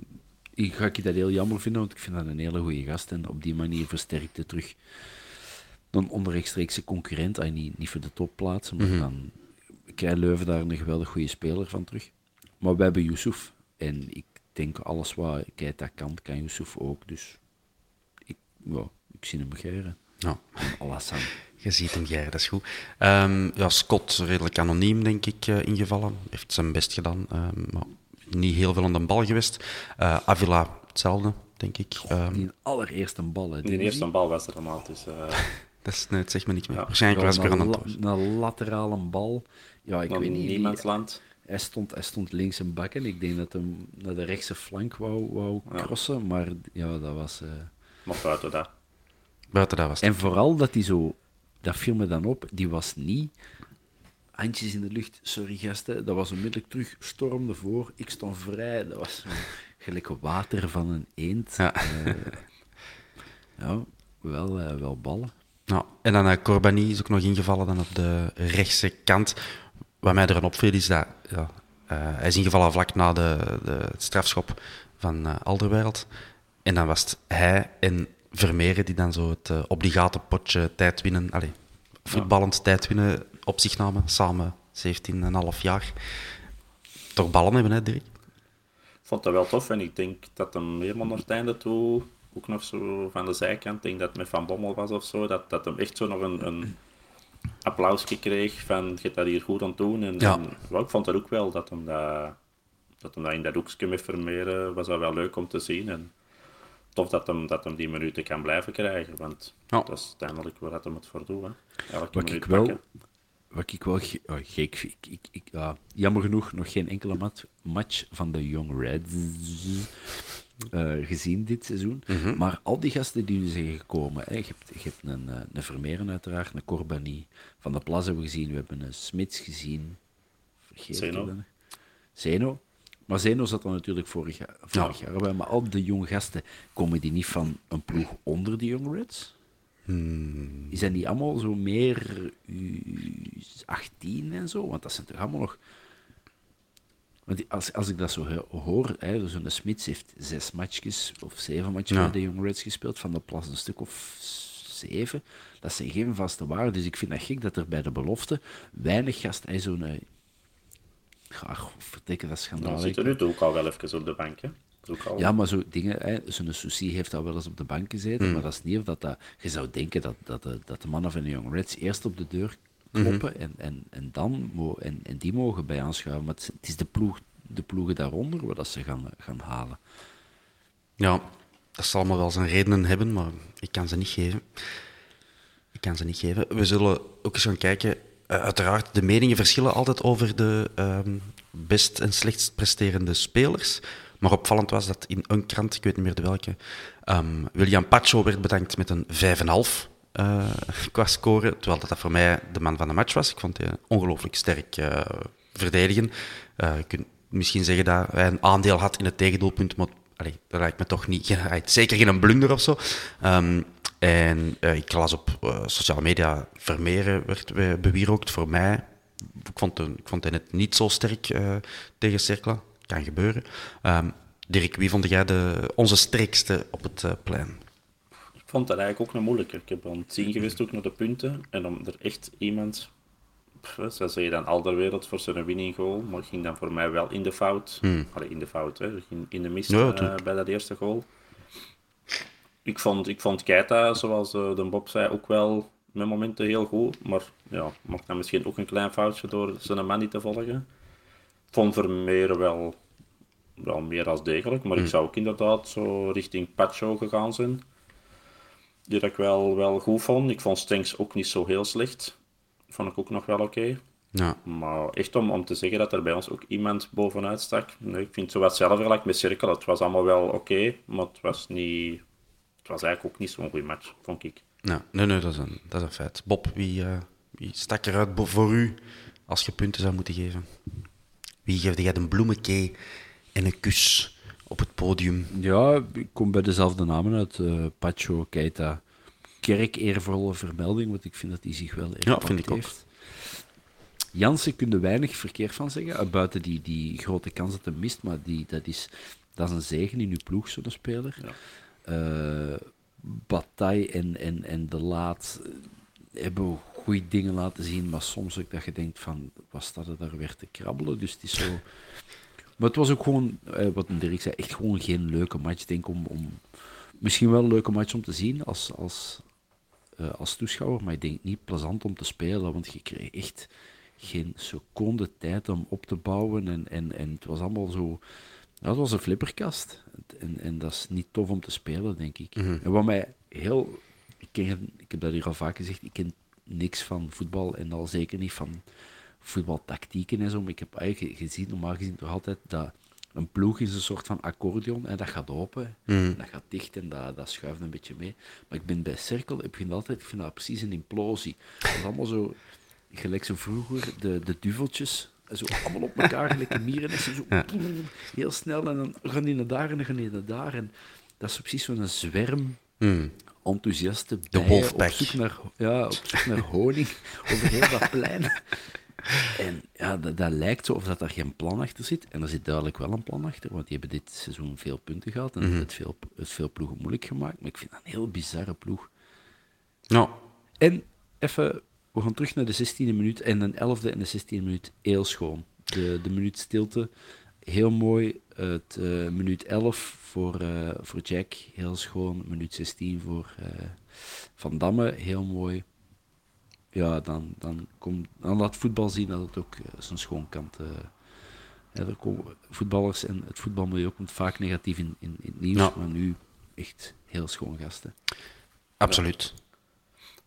S2: ga ik dat heel jammer vinden, want ik vind dat een hele goede gast. En op die manier versterkt het terug een onrechtstreekse concurrent. Ah, niet, niet voor de topplaatsen, maar dan krijgt Leuven daar een geweldig goede speler van terug. Maar we hebben Yusuf. En ik denk alles wat Keita kan, kan Yusuf ook. Dus ik, ja, ik zie hem geren.
S1: Ja.
S2: Alassane.
S1: Je ziet hem, Gerrit, dat is goed. Ehm, ja, Scott, redelijk anoniem, denk ik, eh, ingevallen. Heeft zijn best gedaan, ehm, maar niet heel veel aan de bal geweest. Eh, Avila, hetzelfde, denk ik. Ehm,
S2: Die allereerste bal. Hè,
S3: die eerste bal was er allemaal. Dus, eh,
S1: dat is, nee, het zegt me niks meer.
S3: Ja.
S1: Waarschijnlijk was ik er aan het
S2: een, la- een laterale bal. Ja, ik weet
S3: in
S2: niet.
S3: niemands land.
S2: Hij stond, hij stond links een bakken. Ik denk dat hem naar de rechtse flank wou, wou crossen. Maar ja, dat was... eh,
S3: Maar buiten dat.
S1: Buiten dat was het.
S2: En vooral dat die zo, dat viel me dan op, die was niet handjes in de lucht, sorry gasten, dat was onmiddellijk terug, storm ervoor, ik stond vrij, dat was gelijk water van een eend.
S1: Ja.
S2: Eh, ja, wel, eh, wel ballen.
S1: Nou, en dan uh, Corbani is ook nog ingevallen dan op de rechtse kant. Wat mij eraan opviel is dat ja, hij is ingevallen vlak na de, de strafschop van Alderwereld. En dan was het hij en Vermeeren die dan zo het obligate potje tijd winnen, allez, voetballend ja. tijd winnen op zich namen, samen 17,5 jaar. Toch ballen hebben, hè, Dirk?
S3: Ik vond dat wel tof en ik denk dat hem helemaal naar het einde toe, ook nog zo van de zijkant, ik denk dat het met Van Bommel was of zo, dat, dat hem echt zo nog een, een applausje kreeg van je hebt dat hier goed aan het doen. En,
S1: Ja.
S3: en wel, ik vond dat ook wel, dat hem dat, dat hem dat in dat hoekje met Vermeeren was dat wel leuk om te zien. En tof dat hem, dat hem die minuten kan blijven krijgen, want
S1: Ja.
S3: dat is uiteindelijk waar dat hem het voor doet. Hè. Elke
S2: Wat
S3: minuut
S2: ik wel,
S3: pakken.
S2: Wat ik wel ge- oh, gek vind, ik, ik, ik, ja, jammer genoeg nog geen enkele mat, match van de Young Reds eh, gezien dit seizoen. Maar al die gasten die nu zijn gekomen, hè, je hebt, je hebt een, eh, een Vermeeren uiteraard, een Corbani, Van de Plas hebben we gezien, we hebben een Smits gezien. Vergeet
S3: Zeno.
S2: Maar Zeno zat er natuurlijk vorig jaar, vorig jaar bij. Maar al de jonge gasten, komen die niet van een ploeg onder de Young Reds? Zijn die allemaal zo meer U18 en zo? Want dat zijn toch allemaal nog... Want als, als ik dat zo hoor, hè, zo'n Smits heeft zes matchjes of zeven matches
S1: Ja.
S2: bij de Young Reds gespeeld, Van de Plas een stuk of zeven. Dat zijn geen vaste waarden. Dus ik vind dat gek dat er bij de belofte weinig gasten... Zo'n... eh, Ja, vertikken, dat is
S3: Dan zit er nu ook al wel even op de bank. Hè. Ook al...
S2: Ja, maar zo dingen, zo'n Soucy heeft al wel eens op de bank gezeten,
S1: Hmm.
S2: maar dat is niet of dat, dat je zou denken dat, dat, de, dat de mannen van de Young Reds eerst op de deur kloppen
S1: Mhm.
S2: en, en, en, dan mo en, en die mogen bij aanschuiven. Maar het is, het is de, ploeg, de ploegen daaronder waar dat ze gaan, gaan halen.
S1: Ja, dat zal allemaal wel zijn redenen hebben, maar ik kan ze niet geven. Ik kan ze niet geven. We zullen ook eens gaan kijken. Eh, uiteraard, de meningen verschillen altijd over de ehm, best en slechtst presterende spelers. Maar opvallend was dat in een krant, ik weet niet meer de welke, ehm, William Pacho werd bedankt met een 5,5 eh qua score. Terwijl dat, voor mij de man van de match was. Ik vond hij ongelooflijk sterk eh, verdedigen. Eh, je kunt misschien zeggen dat hij een aandeel had in het tegendoelpunt, maar allee, dat lijkt me toch niet. Zeker geen blunder of zo. Ehm, en ik las op eh, sociale media Vermeeren werd bewierookt voor mij. Ik vond, hem- ik vond hij net niet zo sterk tegen Cerkla. Kan gebeuren. Ehm, Dirk, wie vond jij de, onze sterkste op het eh, plein?
S3: Ik vond dat eigenlijk ook nog moeilijker. Ik heb aan het zien geweest ook naar de punten. En om er echt iemand... Pff, Zo je dan Alderwereld voor zijn winning goal. Maar ging dan voor mij wel in de fout. Allee, in de fout, hè. In de mist
S1: Hmm. Ja,
S3: eh, bij dat eerste goal. Ik vond, ik vond Keita, zoals eh, de Bob zei, ook wel met momenten heel goed. Maar ja, maakt dan misschien ook een klein foutje door zijn man niet te volgen. Ik vond Vermeer wel, wel meer als degelijk. Maar ik zou ook inderdaad zo richting Pacho gegaan zijn die dat ik wel, wel goed vond. Ik vond Stenks ook niet zo heel slecht. Vond ik ook nog wel oké.
S1: Ja,
S3: Maar echt om, om te zeggen dat er bij ons ook iemand bovenuit stak. Nee, ik vind het zo wat hetzelfde gelijk met Cirkel. Het was allemaal wel oké, maar het was niet... Het was eigenlijk ook niet zo'n goede match, vond ik.
S1: ja nee, nee, dat is een, dat is een feit. Bob, wie, eh, wie stak eruit voor u als je punten zou moeten geven? Wie geeft jij een bloemenkee en een kus op het podium?
S2: Ja, ik kom bij dezelfde namen uit. eh Pacho, Keita. Kerk, eervolle vermelding, want ik vind dat hij zich wel erg
S1: Ja, vind ik ook.
S2: heeft. Jansen kun je weinig verkeerd van zeggen, eh, buiten die, die grote kans dat hij mist, maar die, dat, is, dat is een zegen in uw ploeg, zo'n speler. Eh, Bataille en, en, en De Laat hebben goede dingen laten zien, maar soms ook dat je denkt van, wat staat er daar weer te krabbelen? Dus het is zo... Maar het was ook gewoon, eh, wat Dirk zei, echt gewoon geen leuke match. Ik denk om, om misschien wel een leuke match om te zien als, als, eh, als toeschouwer, maar ik denk niet plezant om te spelen, want je kreeg echt geen seconde tijd om op te bouwen en, en, en het was allemaal zo... Het was een flipperkast en, en dat is niet tof om te spelen, denk ik. En wat mij heel... Ik, ken, ik heb dat hier al vaak gezegd, ik ken niks van voetbal en al zeker niet van voetbaltactieken en zo. Maar ik heb eigenlijk gezien, normaal gezien toch altijd dat een ploeg is een soort van accordeon en dat gaat open,
S1: Mm.
S2: dat gaat dicht en dat, dat schuift een beetje mee. Maar ik ben bij Cirkel, ik vind altijd, ik vind dat precies een implosie. Dat is allemaal zo, gelijk zo vroeger, de, de duveltjes, zo allemaal op elkaar, gelijk een mierennesten, zo heel snel en dan gaan die naar daar en dan gaan die naar daar. En dat is zo precies zo'n zwerm
S1: Mm.
S2: enthousiaste bijen op zoek naar, ja, op zoek naar honing over heel dat plein. En ja, dat, dat lijkt zo of dat er geen plan achter zit. En er zit duidelijk wel een plan achter, want die hebben dit seizoen veel punten gehad en het, veel, het veel ploegen moeilijk gemaakt. Maar ik vind dat een heel bizarre ploeg.
S1: Nou,
S2: En even, we gaan terug naar de 16e minuut en de 11e en de 16e minuut heel schoon. De, de minuut stilte, heel mooi. Het eh, minuut 11 voor, eh, voor Jack, heel schoon. Minuut 16 voor eh, Van Damme, heel mooi. Ja, dan, dan, komt, dan laat voetbal zien dat het ook eh, zijn schoon kant... eh, ja, er komen voetballers en het voetbalmilieu komt vaak negatief in, in, in het nieuws,
S1: Ja.
S2: maar nu echt heel schoon gasten.
S1: absoluut.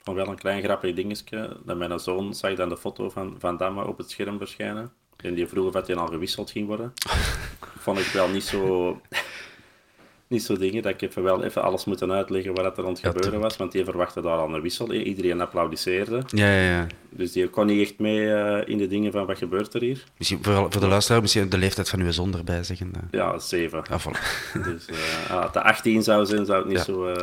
S3: Van wel een klein grappig dingetje. Dat mijn zoon zag dan de foto van Van Damme op het scherm verschijnen. En die vroeg of dat hij al gewisseld ging worden. Vond ik wel niet zo... Niet zo dingen, dat ik even wel even alles moeten uitleggen wat er aan het
S1: Ja,
S3: gebeuren was, want die verwachtte daar al een wissel. Iedereen applaudisseerde.
S1: Ja, ja, ja.
S3: Dus die kon niet echt mee eh, in de dingen van wat gebeurt er hier.
S1: Misschien voor, voor de luisteraar, misschien de leeftijd van uw zoon erbij zeggen. eh.
S3: Ja, zeven.
S1: Ja, voilà.
S3: Dus eh, het de 18 zou zijn, zou het niet
S1: Ja,
S3: zo...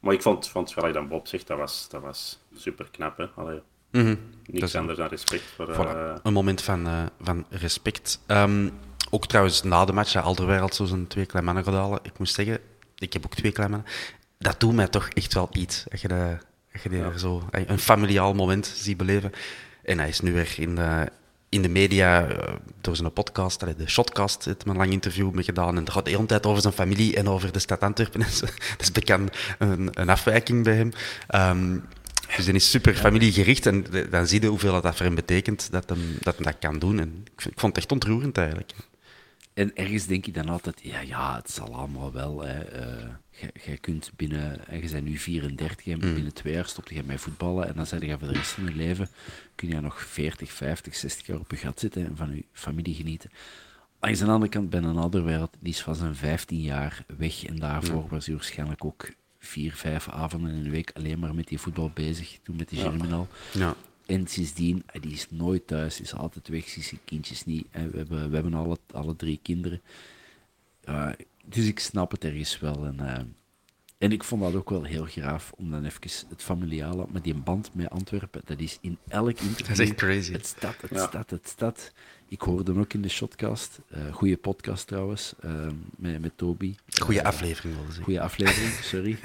S3: Maar ik vond, vond gelijk dan Bob zegt, dat was, dat was super knap. Hè? Allee.
S1: Dat
S3: niks anders dan respect voor...
S1: Voilà, een moment van, van respect. Ehm, ook trouwens na de match, dat Alderweireld zo zijn twee kleine mannen halen. Ik moet zeggen, ik heb ook twee kleine mannen. Dat doet mij toch echt wel iets. Als je, dat, je er zo een familiaal moment ziet beleven. En hij is nu weer in de, in de media eh, door zijn podcast, de Shotcast, heeft een lang interview mee gedaan. En dat gaat de hele tijd over zijn familie en over de stad Antwerpen. Dat is bekend een, een afwijking bij hem. Ehm, dus die is super familiegericht en dan zie je hoeveel dat voor hem betekent dat hem dat, hem dat kan doen. En ik vond het echt ontroerend eigenlijk.
S2: En ergens denk ik dan altijd, ja, ja het zal allemaal wel. Hè. eh, jij- jij kunt binnen, en je bent nu 34, en binnen twee jaar stop je met voetballen en dan zeg je voor de rest van je leven, kun je nog 40, 50, 60 jaar op je gat zitten en van je familie genieten. Langs de andere kant, bij een andere wereld, die is van zijn 15 jaar weg en daarvoor was hij waarschijnlijk ook vier, vijf avonden in de week alleen maar met die voetbal bezig, toen met die Germinal.
S1: Ja.
S2: En sindsdien, eh, die is nooit thuis, is altijd weg, ziet zijn kindjes niet. En we hebben, we hebben alle, alle drie kinderen. Ja, dus ik snap het ergens wel. En, eh, en ik vond dat ook wel heel graaf, om dan even het familiale, maar die band met Antwerpen, dat is in elk interview...
S1: Dat is echt crazy.
S2: Het staat, het
S3: Ja.
S2: staat, het staat. Ik hoorde hem ook in de Shotcast. eh goede podcast trouwens, eh, met, met Toby.
S1: Goeie
S2: Eh,
S1: aflevering, wilde zeggen.
S2: Goeie aflevering, sorry.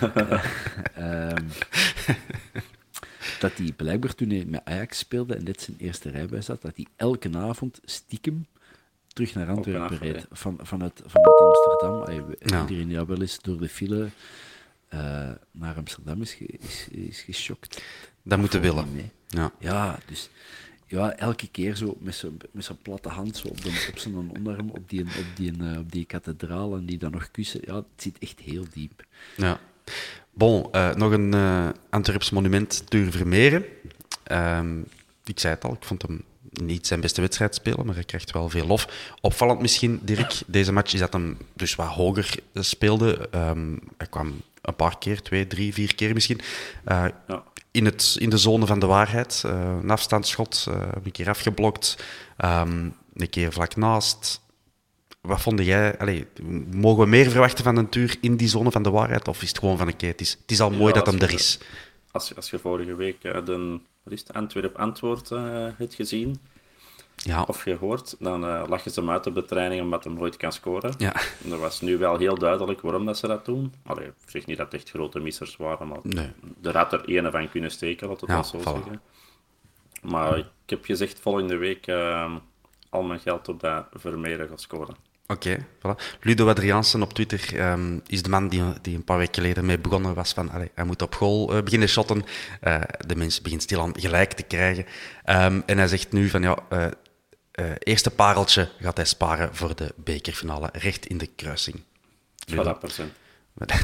S2: Ehm, dat hij blijkbaar toen hij met Ajax speelde en dit zijn eerste rijbewijs had, dat hij elke avond stiekem terug naar Antwerpen reed. Van, vanuit, vanuit Amsterdam.
S1: Ja.
S2: Iedereen die al wel eens door de file eh, naar Amsterdam is, ge- is, is geschokt.
S1: Dat moeten willen.
S2: mee.
S1: Ja.
S2: Ja, dus ja, elke keer zo met zo'n met zo'n platte hand zo op, de, op zijn onderarm op die, op, die, eh, op die kathedraal en die dan nog kussen. Ja, het zit echt heel diep.
S1: Ja. Bon, eh, nog een eh Antwerps monument, Tuur Vermeeren. Ehm, ik zei het al, ik vond hem niet zijn beste wedstrijd spelen, maar hij krijgt wel veel lof. Opvallend misschien, Dirk, deze match is dat hem dus wat hoger speelde. Ehm, hij kwam een paar keer, twee, drie, vier keer misschien, eh,
S3: Ja.
S1: in, het, in de zone van de waarheid. Een afstandsschot, een keer afgeblokt, ehm, een keer vlak naast. Wat vond jij? Allee, mogen we meer verwachten van een Tuur in die zone van de waarheid? Of is het gewoon van een het is, het is al mooi
S3: Ja,
S1: dat hem er is.
S3: Als, je- als je vorige week eh, de wat is het, Antwerp-antwoord eh hebt gezien,
S1: Ja,
S3: of gehoord, dan lag je ze hem uit op de training omdat hij nooit kan scoren.
S1: ja.
S3: En Er was nu wel heel duidelijk waarom dat ze dat doen. Allee, ik zeg niet dat het echt grote missers waren, maar
S1: Nee.
S3: er had er ene van kunnen steken, laat het
S1: Ja,
S3: zo
S1: voilà.
S3: zeggen. Maar ik heb gezegd volgende week al mijn geld op dat Vermeeren gaat scoren.
S1: Oké, voilà. Ludo Adriaansen op Twitter ehm, is de man die, die een paar weken geleden mee begonnen was van allee, hij moet op goal eh, beginnen shotten. Eh, de mens begint stilaan gelijk te krijgen. Ehm, en hij zegt nu van ja, eh, eerste pareltje gaat hij sparen voor de bekerfinale, recht in de kruising. Ludo,
S3: Voilà, procent.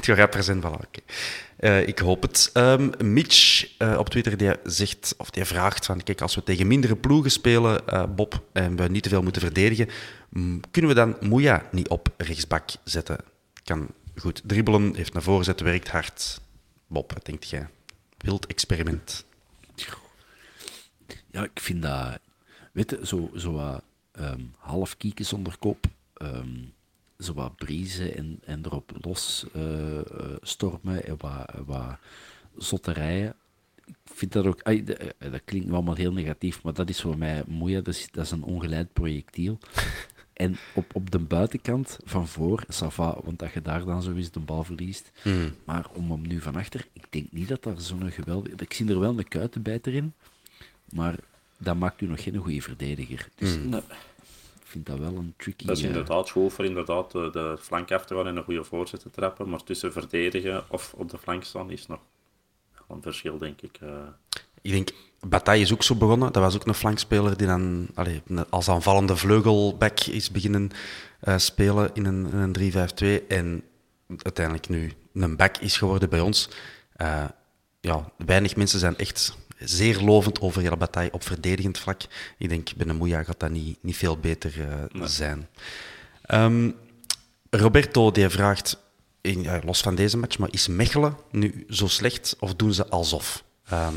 S1: Die rapper zijn, voilà. oké. Ik hoop het. Ehm, Mitch op Twitter die zegt, of die vraagt van, kijk, als we tegen mindere ploegen spelen, Bob, en we niet te veel moeten verdedigen, kunnen we dan Moeja niet op rechtsbak zetten? Kan goed dribbelen, heeft naar voren zet, werkt hard. Bob, wat denkt jij? Wild experiment.
S2: Ja, ik vind dat... Weet je, zo, zo wat ehm, half kieken zonder kop, ehm, zo wat briezen en, en erop los eh, eh, stormen en wat, wat zotterijen. Ik vind dat ook... eh, dat klinkt allemaal heel negatief, maar dat is voor mij moeie. Dat is, dat is een ongeleid projectiel. En op, op de buitenkant van voor, ça va, want dat je daar dan zo eens de bal verliest. Maar om hem nu van achter, ik denk niet dat daar zo'n geweldige... Ik zie er wel een kuitenbijter in, maar dat maakt u nog geen goede verdediger. Dus
S3: Nee.
S2: ik vind dat wel een tricky...
S3: Dat is
S2: eh,
S3: inderdaad goed voor inderdaad de, de flank af te en een goede voorzet te trappen. Maar tussen verdedigen of op de flank staan is nog een verschil, denk ik. eh.
S1: Ik denk, Bataille is ook zo begonnen. Dat was ook een flankspeler die dan als aanvallende vleugelback is beginnen eh, spelen in een, in een 3-5-2. En uiteindelijk nu een back is geworden bij ons. Eh, ja, weinig mensen zijn echt zeer lovend over Jelle Bataille op verdedigend vlak. Ik denk, bij een Moeja gaat dat niet, niet veel beter eh, zijn. Ehm, Roberto die vraagt, in, los van deze match, maar is Mechelen nu zo slecht of doen ze alsof? Ehm,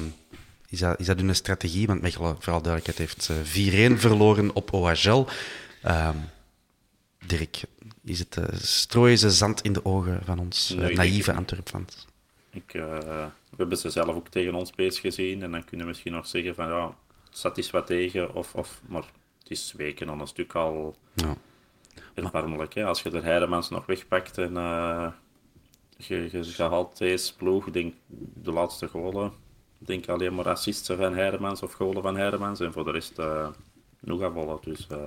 S1: is, dat, is dat hun strategie? Want Mechelen, vooral duidelijkheid, heeft eh, 4-1 verloren op OHL. Ehm, Dirk, is het, uh, strooien ze zand in de ogen van ons
S3: Nee,
S1: eh,
S3: ik
S1: naïeve Antwerpfans?
S3: Ik, eh, we hebben ze zelf ook tegen ons bezig gezien. En dan kunnen we misschien nog zeggen van ja, het zat eens wat tegen. Of, of, maar het is weken dan een stuk al
S1: Ja.
S3: erbarmelijk. Hè? Als je de Heidemans nog wegpakt en eh, je, je, je haalt deze ploeg, ik denk de laatste golen, ik denk alleen maar assisten van Heidemans of golen van Heidemans. En voor de rest uh, nog aanvallen. Dus, eh,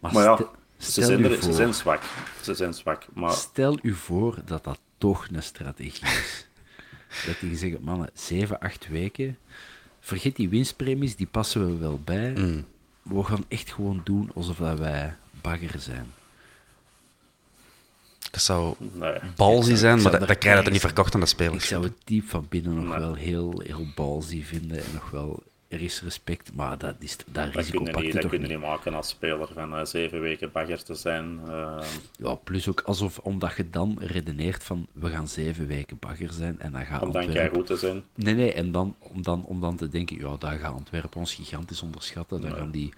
S2: Maar,
S3: Maar ja, ze zijn, er- ze zwak. Ze zijn zwak. Maar
S2: Stel u voor dat dat toch een strategie is. dat die zeggen, mannen, 7, 8 weken, vergeet die winstpremies, die passen we wel bij. We gaan echt gewoon doen alsof dat wij bagger zijn.
S1: Dat zou
S3: nee.
S1: balzy zijn, maar dat, dat krijg je er niet verkocht aan de
S2: Ik
S1: spelers.
S2: zou het diep van binnen nog
S3: Nee.
S2: wel heel, heel ballsy vinden en nog wel, er is respect, maar dat, is, dat
S3: Dat
S2: risico
S3: kun je niet, dat
S2: toch
S3: kun je
S2: niet.
S3: maken als speler van eh, zeven weken bagger te zijn. Eh,
S2: Ja, plus ook alsof, omdat je dan redeneert van, we gaan zeven weken bagger zijn en dan gaat
S3: om dan goed te zijn.
S2: Nee, nee, en dan, om, dan, om dan te denken, ja, daar gaat Antwerpen ons gigantisch onderschatten. Dan gaan die...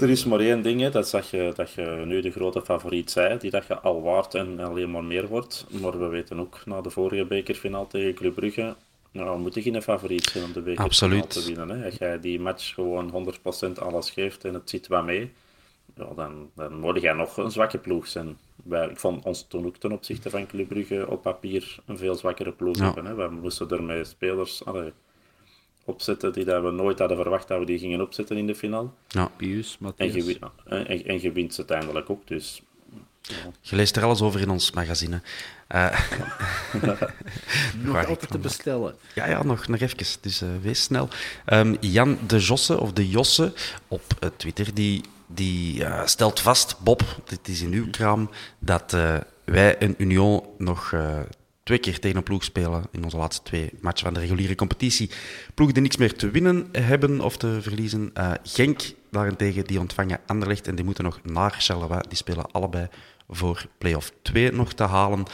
S3: Er is maar één ding, hè, dat, is dat, je, dat je nu de grote favoriet zei, die dat je al waard en alleen maar meer wordt. Maar we weten ook, na de vorige bekerfinale tegen Club Brugge, nou, we moeten geen favoriet zijn om de bekerfinale
S1: Absoluut.
S3: te winnen. Hè. Als jij die match gewoon 100% alles geeft en het zit wat mee, ja, dan, dan word jij nog een zwakke ploeg zijn. Wij, ik vond ons toen ook ten opzichte van Club Brugge op papier een veel zwakkere ploeg
S1: Ja.
S3: hebben. Hè. We moesten er met spelers allee, opzetten die dat we nooit hadden verwacht dat we die gingen opzetten in de finale.
S1: Ja.
S2: Pius,
S3: En
S2: Matthias.
S3: je, wi- en, je wint ze uiteindelijk ook. Dus
S1: Je leest er alles over in ons magazine. Eh,
S2: Nog altijd te bestellen.
S1: Ja, ja, nog, nog even, dus eh, wees snel. Ehm, Jan de Josse, of de Josse, op eh, Twitter, die, die eh, stelt vast, Bob, dit is in uw kraam, dat eh, wij en Union nog eh, twee keer tegen een ploeg spelen in onze laatste twee matchen van de reguliere competitie. Ploegen die niks meer te winnen hebben of te verliezen. Eh, Genk daarentegen, die ontvangen Anderlecht en die moeten nog naar Charleroi. Die spelen allebei voor play-off 2 nog te halen.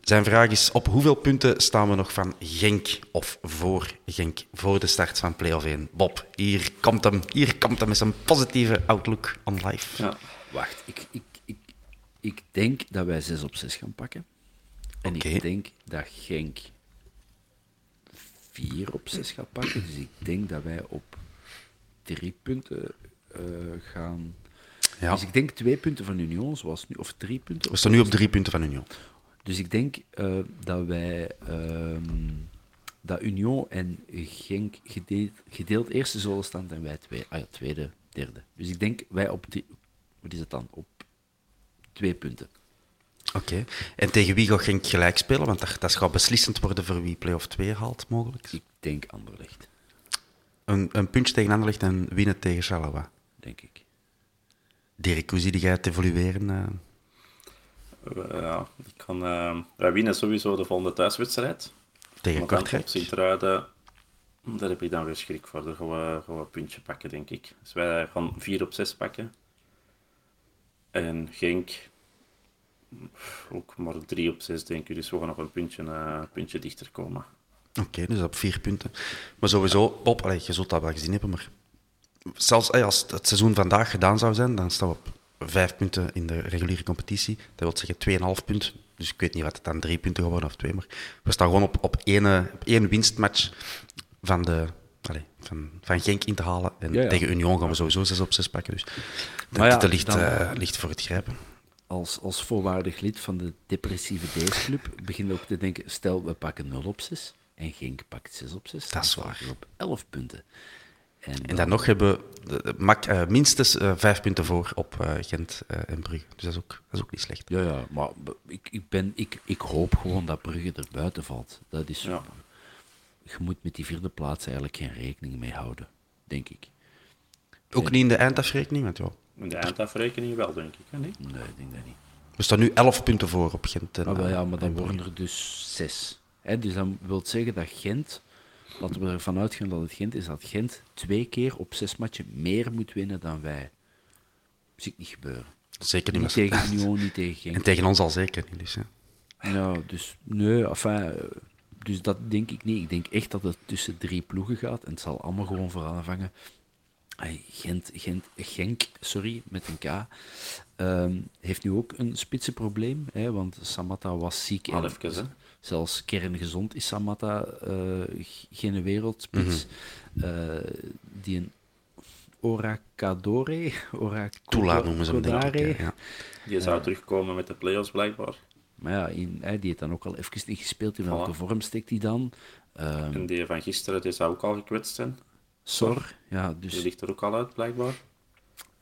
S1: Zijn vraag is: op hoeveel punten staan we nog van Genk of voor Genk voor de start van play-off 1? Bob, hier komt hem, hier komt hem met zijn positieve outlook on life.
S3: ja.
S2: Wacht, ik, ik, ik, ik denk dat wij 6 op 6 gaan pakken. En ik denk dat Genk 4 op 6 gaat pakken. Dus ik denk dat wij op 3 punten eh, gaan.
S1: Ja.
S2: Dus ik denk twee punten van Union, zoals nu, of drie punten.
S1: We staan nu op drie punten van Union.
S2: Dus ik denk eh, dat wij ehm, dat Union en Genk gedeeld, gedeeld eerste zullen staan en wij twee, ah ja, tweede, derde. Dus ik denk wij op die, wat is het dan? Op twee punten.
S1: Oké. En tegen wie gaat Genk gelijk spelen? Want dat, dat gaat beslissend worden voor wie play-off 2 haalt, mogelijk.
S2: Ik denk Anderlecht,
S1: Een, een puntje tegen Anderlecht en winnen tegen Charleroi.
S2: denk ik.
S1: Dirk, hoe zie jij het evolueren? eh?
S3: Eh, ja, ik kan, eh, wij winnen sowieso de volgende thuiswedstrijd.
S1: Tegen
S3: Maar dan
S1: Kortrijk.
S3: op Sint-Truiden, daar heb ik dan weer schrik voor. Daar gaan we, gaan we een puntje pakken, denk ik. Dus wij gaan 4 op 6 pakken. En Genk ook maar 3 op 6, denk ik. Dus we gaan nog een puntje, eh, puntje dichter komen.
S1: Oké, dus op vier punten. Maar sowieso, Bob, allee, je zult dat wel gezien hebben, maar zelfs allee, als het seizoen vandaag gedaan zou zijn, dan staan we op vijf punten in de reguliere competitie. Dat wil zeggen 2,5 punten. Dus ik weet niet wat het dan drie punten geworden of twee, maar we staan gewoon op, op, één, eh, op één winstmatch van, de, allee, van, van Genk in te halen. En
S2: Ja, ja.
S1: tegen Union gaan we sowieso 6 op 6 pakken. Dus de
S2: Maar ja,
S1: titel ligt,
S2: dan-
S1: eh, ligt voor het grijpen.
S2: Als, als volwaardig lid van de depressieve Days-club begin ook te denken, stel, we pakken 0 op 6 en Genk pakt 6 op 6.
S1: Dat is waar.
S2: op 11 punten. En,
S1: En dan nog hebben we mak- eh, minstens eh, vijf punten voor op eh, Gent en Brugge. Dus dat is ook, dat is ook niet slecht.
S2: Ja, ja, maar ik, ik, ben, ik, ik hoop gewoon dat Brugge er buiten valt. Dat is,
S3: Ja.
S2: Je moet met die vierde plaats eigenlijk geen rekening mee houden, denk ik.
S1: Ook niet in de eindafrekening, want ja,
S3: In de eindafrekening wel, denk ik. Hè, niet?
S2: Nee, ik denk dat niet.
S1: we staan nu 11 punten voor op Gent. En,
S2: Ah, wel,
S1: eh,
S2: ja, maar dan worden er dus zes. Hè, dus dan wil zeggen dat Gent, laten we ervan uitgaan dat het Gent is, dat Gent twee keer op zes matchen meer moet winnen dan wij. Zie ik niet gebeuren.
S1: Zeker niet.
S2: Niet
S1: met-
S2: tegen Union, niet tegen Genk.
S1: En tegen ons al zeker niet. Dus, ja.
S2: Nou, dus nee, enfin, dus dat denk ik niet. Ik denk echt dat het tussen drie ploegen gaat en het zal allemaal gewoon voor aanvangen. Gent, Gent, Genk, sorry, met een K, ehm, heeft nu ook een spitsenprobleem, hè, want Samatta was ziek.
S3: Al
S2: en
S3: even, hè.
S2: Zelfs kerngezond is Samatta eh, g- geen wereldspits. Eh, die een Oracadore,
S1: Tula noemen ze hem, denk ik. Ja.
S3: Die zou terugkomen met de play-offs, blijkbaar.
S2: maar ja, in, hè, die heeft dan ook al even niet gespeeld. In welke
S3: Voilà.
S2: vorm steekt hij dan? Ehm
S3: En die van gisteren die zou ook al gekwetst zijn.
S2: Sor, ja,
S3: Die
S2: dus
S3: ligt er ook al uit, blijkbaar.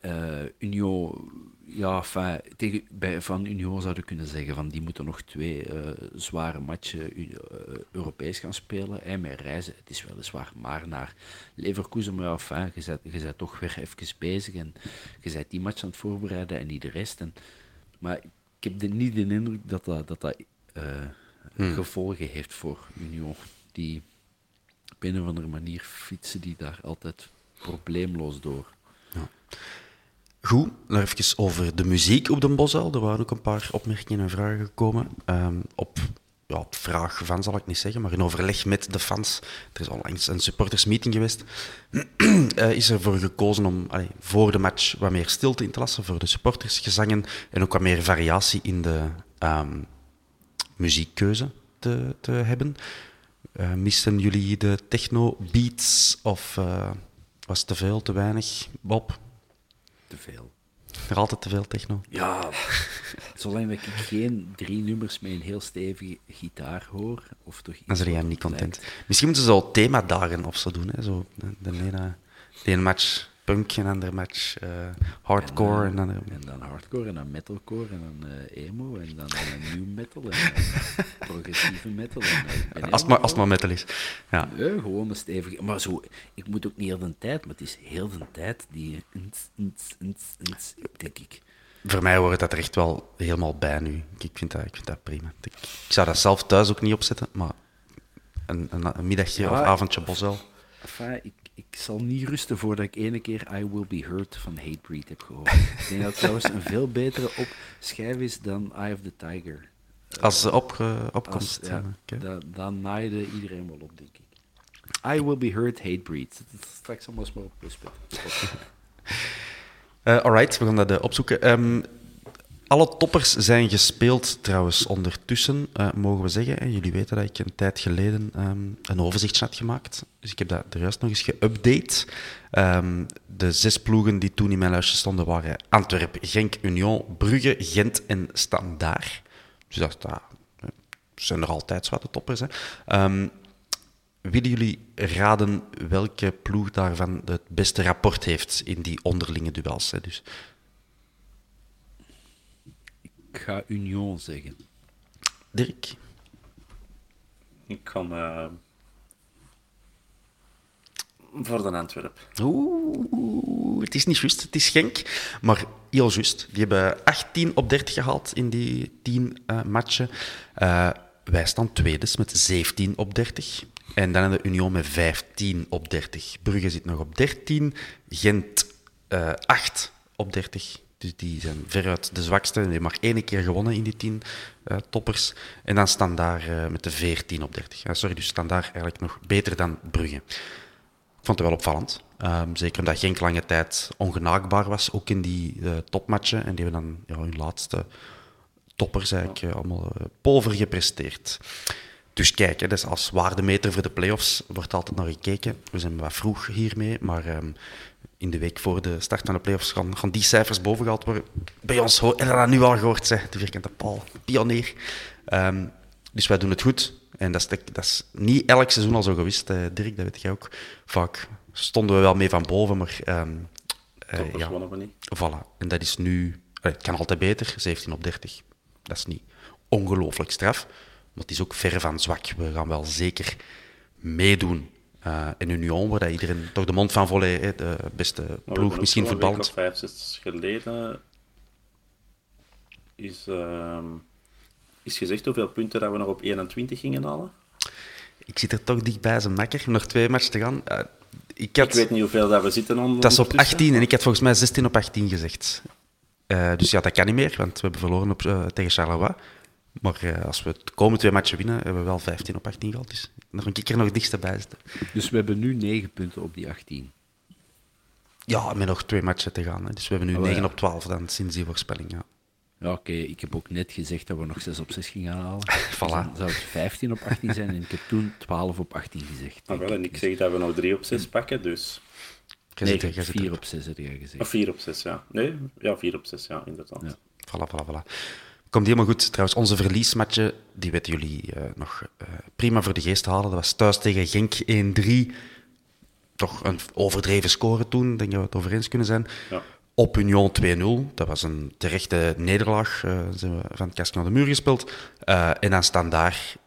S2: eh Union, ja, enfin, tegen, bij, van Union zouden we kunnen zeggen van die moeten nog twee eh, zware matchen eh, Europees gaan spelen. Hè, met reizen, het is weliswaar maar naar Leverkusen, maar enfin, je, bent, je bent toch weer even bezig en je bent die match aan het voorbereiden en niet de rest. En, maar ik heb de, niet de indruk dat dat, dat, dat eh, gevolgen heeft voor Union. Die op een of andere manier fietsen die daar altijd probleemloos door.
S1: Goed, nog even over de muziek op de Bosuil. Er waren ook een paar opmerkingen en vragen gekomen. Ehm, op, ja, vraag van, zal ik niet zeggen, maar in overleg met de fans. Er is onlangs een supportersmeeting geweest. Eh, is er voor gekozen om voor de match wat meer stilte in te lassen voor de supporters, gezangen en ook wat meer variatie in de ehm, muziekkeuze te, te hebben. Eh, missen jullie de techno-beats of eh, was het te veel, te weinig? Bob?
S2: Te veel.
S1: Nog altijd te veel techno.
S2: Ja, zolang ik geen drie nummers met een heel stevige gitaar hoor, of toch iets
S1: Dan zijn jij niet
S2: lijkt-
S1: content. Misschien moeten ze zo themadagen of zo doen. Hè? Zo, de, de, de match punk, en andere match eh, hardcore. En, dan,
S2: En dan hardcore, en dan metalcore, en dan eh, emo, en dan eh, new metal, en progressieve metal. En,
S1: als, maar, als maar metal is. Ja.
S2: Gewoon een stevige. Maar zo, ik moet ook niet heel de tijd, maar het is heel de tijd die. denk ik.
S1: Voor mij hoort dat er echt wel helemaal bij nu. Ik vind dat, ik vind dat prima. Ik, ik zou dat zelf thuis ook niet opzetten, maar een, een, een middagje
S2: Ja,
S1: of avondje.
S2: Enfin, ik, ik zal niet rusten voordat ik ene keer I Will Be Hurt van Hatebreed heb gehoord. ik denk dat het trouwens een veel betere op schijf is dan Eye of the Tiger.
S1: Als ze op,
S2: Als,
S1: opkomst.
S2: ja, da- dan naaide iedereen wel op, denk ik. I Will Be Hurt Hatebreed. Het Straks allemaal eens maar op.
S1: Eh, alright, we gaan dat eh, opzoeken. Ehm, alle toppers zijn gespeeld trouwens ondertussen, eh, mogen we zeggen. hè. Jullie weten dat ik een tijd geleden ehm, een overzicht had gemaakt. Dus ik heb dat er juist nog eens geüpdate. Ehm, de zes ploegen die toen in mijn lijstje stonden waren Antwerp, Genk, Union, Brugge, Gent en Standaard. Dus dat, dat eh, zijn er altijd zwarte toppers. Hè. Ehm, Willen jullie raden welke ploeg daarvan het beste rapport heeft in die onderlinge duels? Hè? Dus
S2: Ik ga Union zeggen.
S1: Dirk,
S3: Ik kan eh, voor de Antwerp.
S1: Oeh, oeh, het is niet juist, het is Genk. Maar heel juist. Die hebben 18 op 30 gehaald in die 10 uh, matchen. Uh, wij staan tweede met 17 op 30. En dan hebben de Union met 15 op 30. Brugge zit nog op 13. Gent uh, 8 op 30. Dus die zijn veruit de zwakste. Die hebben maar één keer gewonnen in die 10 uh, toppers. En dan staan daar uh, met de 14 op 30. Uh, sorry, dus staan daar eigenlijk nog beter dan Brugge. Ik vond het wel opvallend. Um, zeker omdat Genk lange tijd ongenaakbaar was, ook in die uh, topmatchen. En die hebben dan ja, hun laatste toppers eigenlijk allemaal pover gepresteerd. Dus kijk, hè, dus als waardemeter voor de play-offs wordt altijd naar gekeken. We zijn wat vroeg hiermee, maar um, in de week voor de start van de play-offs gaan, gaan die cijfers bovengehaald worden. Bij ons, en dat nu al gehoord, hè, de vierkante paal, pionier. Um, dus wij doen het goed. En dat is, de, dat is niet elk seizoen al zo geweest, uh, Dirk, dat weet jij ook. Vaak stonden we wel mee van boven, maar... Um,
S3: uh, ja, niet.
S1: Voilà. En dat is nu... Het kan altijd beter, 17 op 30. Dat is niet ongelooflijk straf, maar het is ook ver van zwak. We gaan wel zeker meedoen uh, in Union, waar iedereen toch de mond van volley, hè, de beste ploeg
S3: maar
S1: misschien verband.
S3: Een vijf, zes geleden is, uh, is gezegd hoeveel punten dat we nog op 21 gingen halen.
S1: Ik zit er toch dichtbij, zijn makker. Nog twee matchen te gaan. Uh, ik, had,
S3: ik weet niet hoeveel dat we zitten onder.
S1: Dat is op 18 en ik had volgens mij 16 op 18 gezegd. Uh, dus ja, dat kan niet meer, want we hebben verloren op, tegen Charleroi. Maar uh, als we de komende twee matchen winnen, hebben we wel 15 op 18 gehad. Dus nog een keer nog dichtst bij zitten.
S2: Dus we hebben nu 9 punten op die 18.
S1: Ja, met nog twee matchen te gaan. Hè. Dus we hebben nu oh, 9 ja. op 12 dan, sinds die voorspelling. Ja,
S2: ja oké. Okay. Ik heb ook net gezegd dat we nog 6 op 6 gingen halen.
S1: voilà.
S2: Dus dan zou het 15 op 18 zijn en ik heb toen 12 op 18 gezegd.
S3: Ah, wel, en ik zeg dat we nog 3 op 6 pakken, dus...
S2: Nee, 4 op 6 heb jij gezegd.
S3: Of 4 op 6, ja. Nee, ja, 4 op 6, ja, inderdaad. Ja.
S1: Voilà, voilà, voilà. Komt helemaal goed. Trouwens, onze verliesmatje, die weten jullie uh, nog uh, prima voor de geest halen. Dat was thuis tegen Genk 1-3. Toch een overdreven score toen, denk dat we het over eens kunnen zijn.
S3: Ja.
S1: Op Union 2-0. Dat was een terechte nederlaag. Uh, zijn we van het kastje naar de muur gespeeld. En dan staan daar 3-0.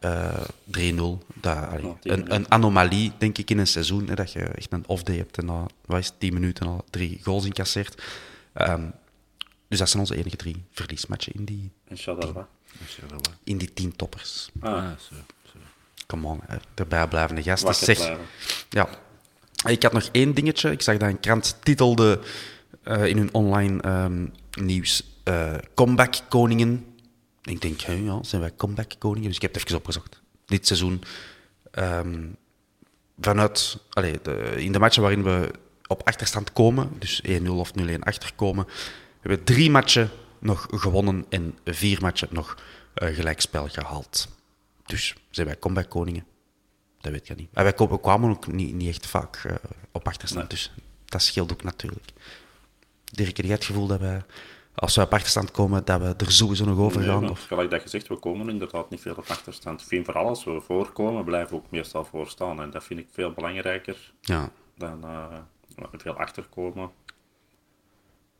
S1: Dat, oh, een, een, anomalie, denk ik, in een seizoen. Hè, dat je echt een off-day hebt en na wat is het, 10 minuten al drie goals incasseert. Um, dus dat zijn onze enige drie verliesmatchen in die,
S3: en Charleroi.
S1: in die tien toppers.
S3: Ah,
S2: zo, zo.
S1: Come on, hè. erbij blijvende gasten. Zeg, ja. Ik had nog één dingetje. Ik zag dat een krant titelde uh, in hun online um, nieuws uh, Comeback Koningen. Ik denk, hey, ja, zijn wij Comeback Koningen? Dus ik heb het even opgezocht. Dit seizoen. Um, vanuit, allez, de, in de matchen waarin we op achterstand komen, dus 1-0 of 0-1 achterkomen, we hebben drie matchen nog gewonnen en vier matchen nog uh, gelijkspel gehaald. Dus zijn wij comeback koningen. Dat weet ik niet. En wij kwamen ook niet, niet echt vaak uh, op achterstand, nee. dus dat scheelt ook natuurlijk. Dirk, heb je het gevoel dat wij, als we op achterstand komen, dat we er sowieso nog over gaan?
S3: Nee, of? Gelijk dat je zegt, we komen inderdaad niet veel op achterstand. Ik vind vooral als we voorkomen, blijven we ook meestal voorstaan. En dat vind ik veel belangrijker
S1: ja.
S3: dan uh, veel achterkomen.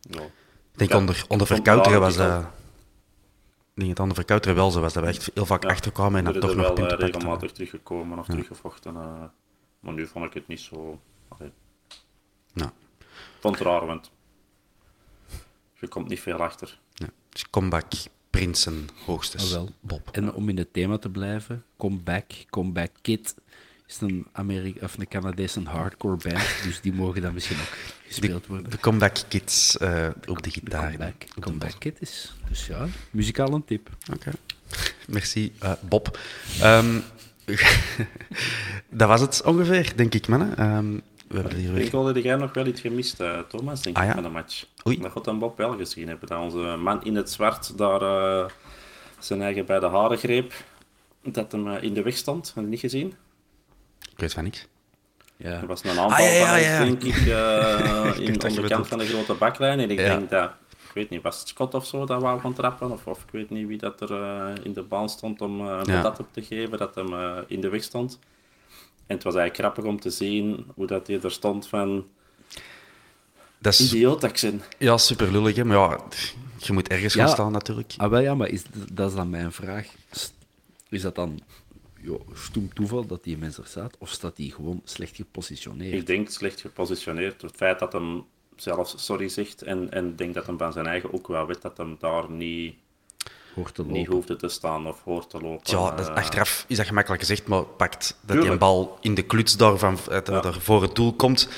S3: Ja.
S1: Ik denk ja, onder, onder verkouteren was dat... Ik denk het onder verkouteren wel zo was, dat we echt heel vaak ja, achterkwamen en dan toch nog punten
S3: pakten. regelmatig teruggekomen of ja. teruggevochten. Uh, maar nu vond ik het niet zo... Allee.
S1: Ja.
S3: Ik vond het raar, want je komt niet veel achter.
S1: Ja. Dus comeback Prinsen hoogstens.
S2: Oh, wel.
S1: Bob.
S2: En om in het thema te blijven, comeback, comeback kid is een, Amerika of een Canadese hardcore band, dus die mogen dan misschien ook gespeeld worden.
S1: De, de Comeback Kids uh, op de gitaar.
S2: Comeback, comeback Kid is, dus ja, muzikaal een tip.
S1: Oké, okay. merci uh, Bob. Um, dat was het ongeveer, denk ik, mannen. Um, we hebben hier weer...
S3: Ik dat jij nog wel iets gemist, uh, Thomas, denk
S1: ah,
S3: ik,
S1: ja?
S3: van de match.
S1: Oei.
S3: Dat gaat dan Bob wel gezien hebben, dat onze man in het zwart daar uh, zijn eigen bij de haren greep, dat hem in de weg stond. Je niet gezien?
S1: Ik weet van niks.
S3: Ja. Er was een aanval ah, ja, ja, ja. Van, denk ik, uh, in, aan de kant van de grote baklijn. En ik denk dat, ik weet niet, was het Scott of zo dat wou gaan trappen? Of, of ik weet niet wie dat er uh, in de baan stond om uh, een dat op te geven, dat hem in de weg stond. En het was eigenlijk grappig om te zien hoe dat hij er stond van...
S1: Dat is...
S3: Idioot accent.
S1: Ja, super lullig, hè? maar ja, je moet ergens gaan staan natuurlijk.
S2: Ah, wel ja, maar is, dat is dan mijn vraag. Is dat dan jo, stoem toeval dat die mens er staat, of staat hij gewoon slecht gepositioneerd?
S3: Ik denk slecht gepositioneerd. Het feit dat hem zelfs sorry zegt. En, en ik denk dat hem van zijn eigen ook wel weet dat hem daar niet,
S2: Hoort te
S3: niet
S2: lopen.
S3: hoefde te staan of hoort te lopen.
S1: Ja, dat,
S3: Eh,
S1: achteraf is dat gemakkelijk gezegd, maar pakt dat die een bal in de kluts daar, van, eh, daar, daar voor het doel komt.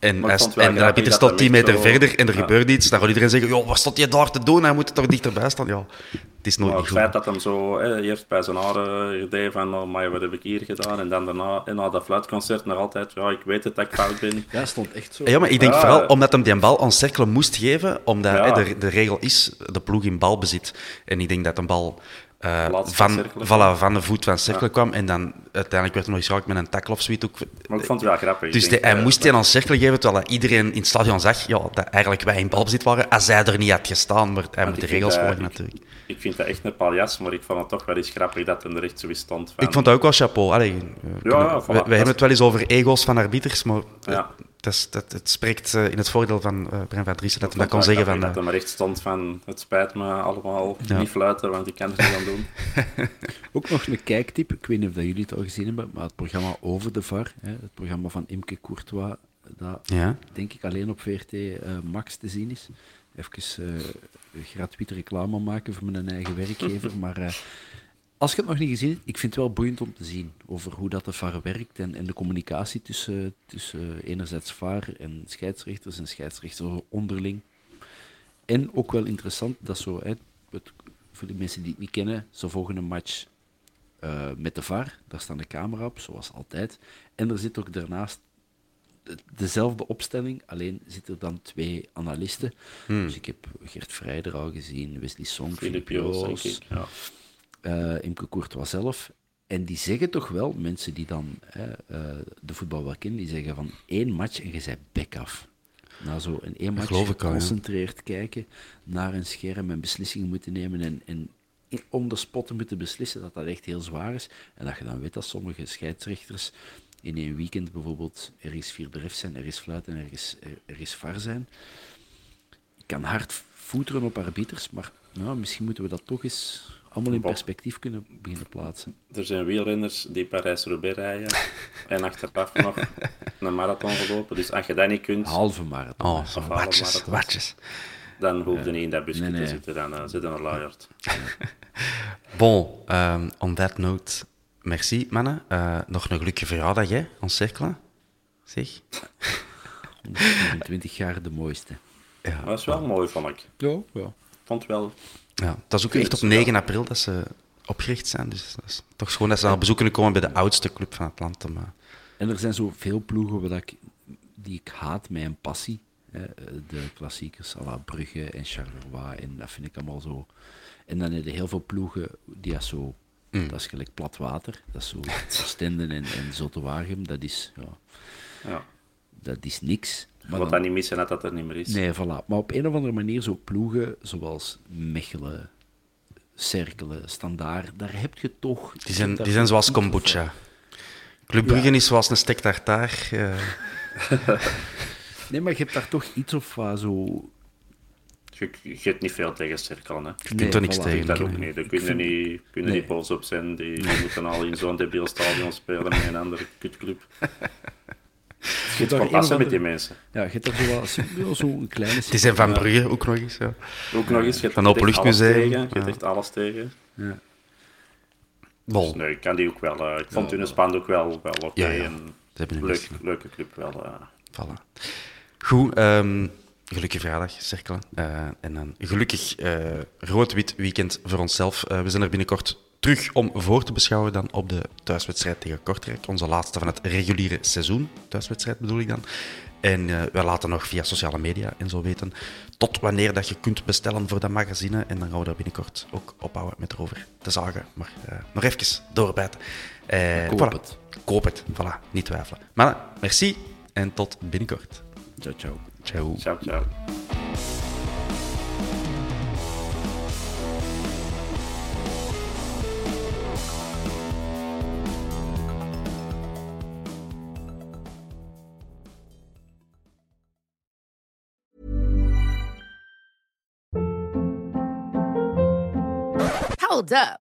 S1: En, hij, en de
S3: grappig
S1: arbiter
S3: dat
S1: staat
S3: hem
S1: 10
S3: echt
S1: meter
S3: zo-
S1: verder en er
S3: Ja.
S1: gebeurt iets. Dan gaat iedereen zeggen, joh, wat stond je daar te doen? Hij moet er toch dichterbij staan. Ja, het is nooit
S3: Maar
S1: niet
S3: het
S1: goed.
S3: feit dat hem zo hè, eerst bij zijn haren deed van, oh, maar wat heb ik hier gedaan? En dan daarna, en na dat fluitconcert nog altijd, ja, ik weet het dat ik fout ben.
S2: Ja, stond echt zo.
S1: Ja, maar ik denk
S3: Ja.
S1: vooral omdat hem die bal aan cirkelen moest geven, omdat
S3: Ja.
S1: hè, de, de regel is de ploeg in balbezit. En ik denk dat een bal eh,
S3: van
S1: van,
S3: cirkelen
S1: voilà, van de voet van cirkelen kwam en dan uiteindelijk werd hij nog eens geraakt met een tackle of zoiets. Ook.
S3: Maar ik vond het wel grappig.
S1: Dus
S3: denk,
S1: de- hij
S3: eh,
S1: moest die aan cirkelen geven, terwijl iedereen in het stadion zag ja, dat eigenlijk wij in balbezit waren, als hij er niet had gestaan. Maar hij
S3: Maar
S1: moet de regels
S3: eh,
S1: volgen natuurlijk.
S3: Ik vind dat echt een paljas, maar ik vond het toch wel eens grappig dat hij er echt zo stond. Van,
S1: Ik vond dat ook wel chapeau. Allee, eh, kunnen-
S3: ja,
S1: we,
S3: voilà.
S1: we hebben het wel eens over ego's van arbiters, maar
S3: Ja.
S1: dat is- dat, het spreekt eh, in het voordeel van eh Brian van Driessen dat hij dat kon zeggen van... eh,
S3: Dat hij er echt stond van, het spijt me allemaal,
S1: Ja.
S3: niet fluiten, want ik kan het niet aan doen.
S2: Ook nog een kijktip, ik weet niet of dat jullie het gezien hebben, maar het programma Over de VAR, hè, het programma van Imke Courtois, dat
S1: ja.
S2: denk ik alleen op VRT eh, Max te zien is. Even eh gratuite reclame maken voor mijn eigen werkgever, maar eh, als je het nog niet gezien hebt, ik vind het wel boeiend om te zien over hoe dat de VAR werkt en, en de communicatie tussen, tussen enerzijds VAR en scheidsrechters en scheidsrechters onderling. En ook wel interessant, dat zo, hè, het, voor de mensen die het niet kennen, ze volgen een match eh, met de VAR. Daar staat de camera op, zoals altijd. En er zit ook daarnaast de- dezelfde opstelling, alleen zitten er dan twee analisten. Dus ik heb Gert Vrijder al gezien, Wesley Song,
S3: Filip Joos. Ja.
S2: eh Imke Courtois zelf. En die zeggen toch wel, mensen die dan hè, eh, de voetbal wel kennen, die zeggen van één match en je bent bek af. Na zo een één match geconcentreerd kijken naar een scherm en beslissingen moeten nemen en, en in- on the spot moeten beslissen, dat dat echt heel zwaar is. En dat je dan weet dat sommige scheidsrechters in een weekend bijvoorbeeld er is vierde ref zijn, er is fluit en er is, er, er is var zijn. Ik kan hard voeteren op arbiters, maar nou, misschien moeten we dat toch eens allemaal in
S3: Bob.
S2: perspectief kunnen beginnen plaatsen.
S3: Er zijn wielrenners die Parijs-Roubaix rijden en achteraf nog een marathon gelopen. Dus als je dat niet kunt,
S2: Halve marathon.
S1: Oh, watjes, watjes.
S3: Dan hoef je niet in dat busje
S2: Nee, nee.
S3: te zitten. Dan uh, zit een luierd.
S1: Bon, ehm, on that note, merci mannen. Eh, nog een gelukkige verjaardag, hè, ons cirkelen. Zeg.
S2: 20 jaar de mooiste.
S1: Ja.
S3: Dat is wel mooi, vond ik.
S2: Ja, ja.
S3: vond wel...
S1: ja. Dat is ook echt op
S3: het, ja.
S1: 9 april dat ze opgericht zijn. Dus dat is toch gewoon dat ze naar bezoek kunnen komen bij de oudste club van het land. Eh,
S2: En er zijn zoveel ploegen waar ik, die ik haat met een passie. De klassiekers, à la Brugge en Charleroi. En dat vind ik allemaal zo. En dan heb je heel veel ploegen die dat zo... Dat is gelijk plat water. Dat is zo Oostende en, en Zottewaargem. Dat is, ja,
S3: Ja.
S2: dat is niks.
S3: Je wilt dat niet missen dat dat er niet meer is.
S2: Nee, voilà. Maar op een of andere manier zo ploegen zoals Mechelen, Cerkelen, Standaard, daar heb je toch...
S1: die, zijn, die zijn zoals kombucha. Club Brugge is zoals een stek tartaar. eh.
S2: Nee, maar je hebt daar toch iets of wat zo...
S3: Je, je hebt niet veel tegen cirkelen. Hè.
S1: Je kunt er niks
S2: voilà.
S1: tegen.
S3: Dat ook niet. Daar kunnen niet, kunnen
S2: Nee.
S3: niet boos op zijn. Die, die moeten al in zo'n debiel stadion spelen met een andere kutclub. Je
S2: toch
S3: kan
S2: een
S3: passen met die mensen.
S2: Ja, je hebt daar zo, wat- zo, zo een kleine...
S1: Die zijn van Brugge ook nog eens. Ja.
S3: Ook nog eens, je hebt
S1: Van
S3: echt alles
S1: Openluchtmuseum,
S3: tegen. Je hebt
S1: ja.
S3: echt alles tegen.
S2: Ja.
S3: Dus nee, ik kan die ook wel. eh, ik vond hun span ook wel, wel oké.
S1: Ja, ja.
S3: leuk,
S1: beetje-
S3: leuke club wel. eh.
S1: Voilà. Goed, ehm, gelukkige vrijdag, cirkelen. Eh, en een gelukkig eh, rood-wit weekend voor onszelf. Eh, we zijn er binnenkort terug om voor te beschouwen dan op de thuiswedstrijd tegen Kortrijk. Onze laatste van het reguliere seizoen. Thuiswedstrijd bedoel ik dan. En eh wij laten nog via sociale media en zo weten tot wanneer dat je kunt bestellen voor dat magazine. En dan gaan we er binnenkort ook ophouden met erover te zagen. Maar nog even doorbijten. Eh,
S2: Koop
S1: voilà.
S2: het.
S1: Koop het, voilà, niet twijfelen. Maar merci en tot binnenkort.
S2: Chao, chao.
S1: Chao.
S3: Chao, chao.
S4: Hold up.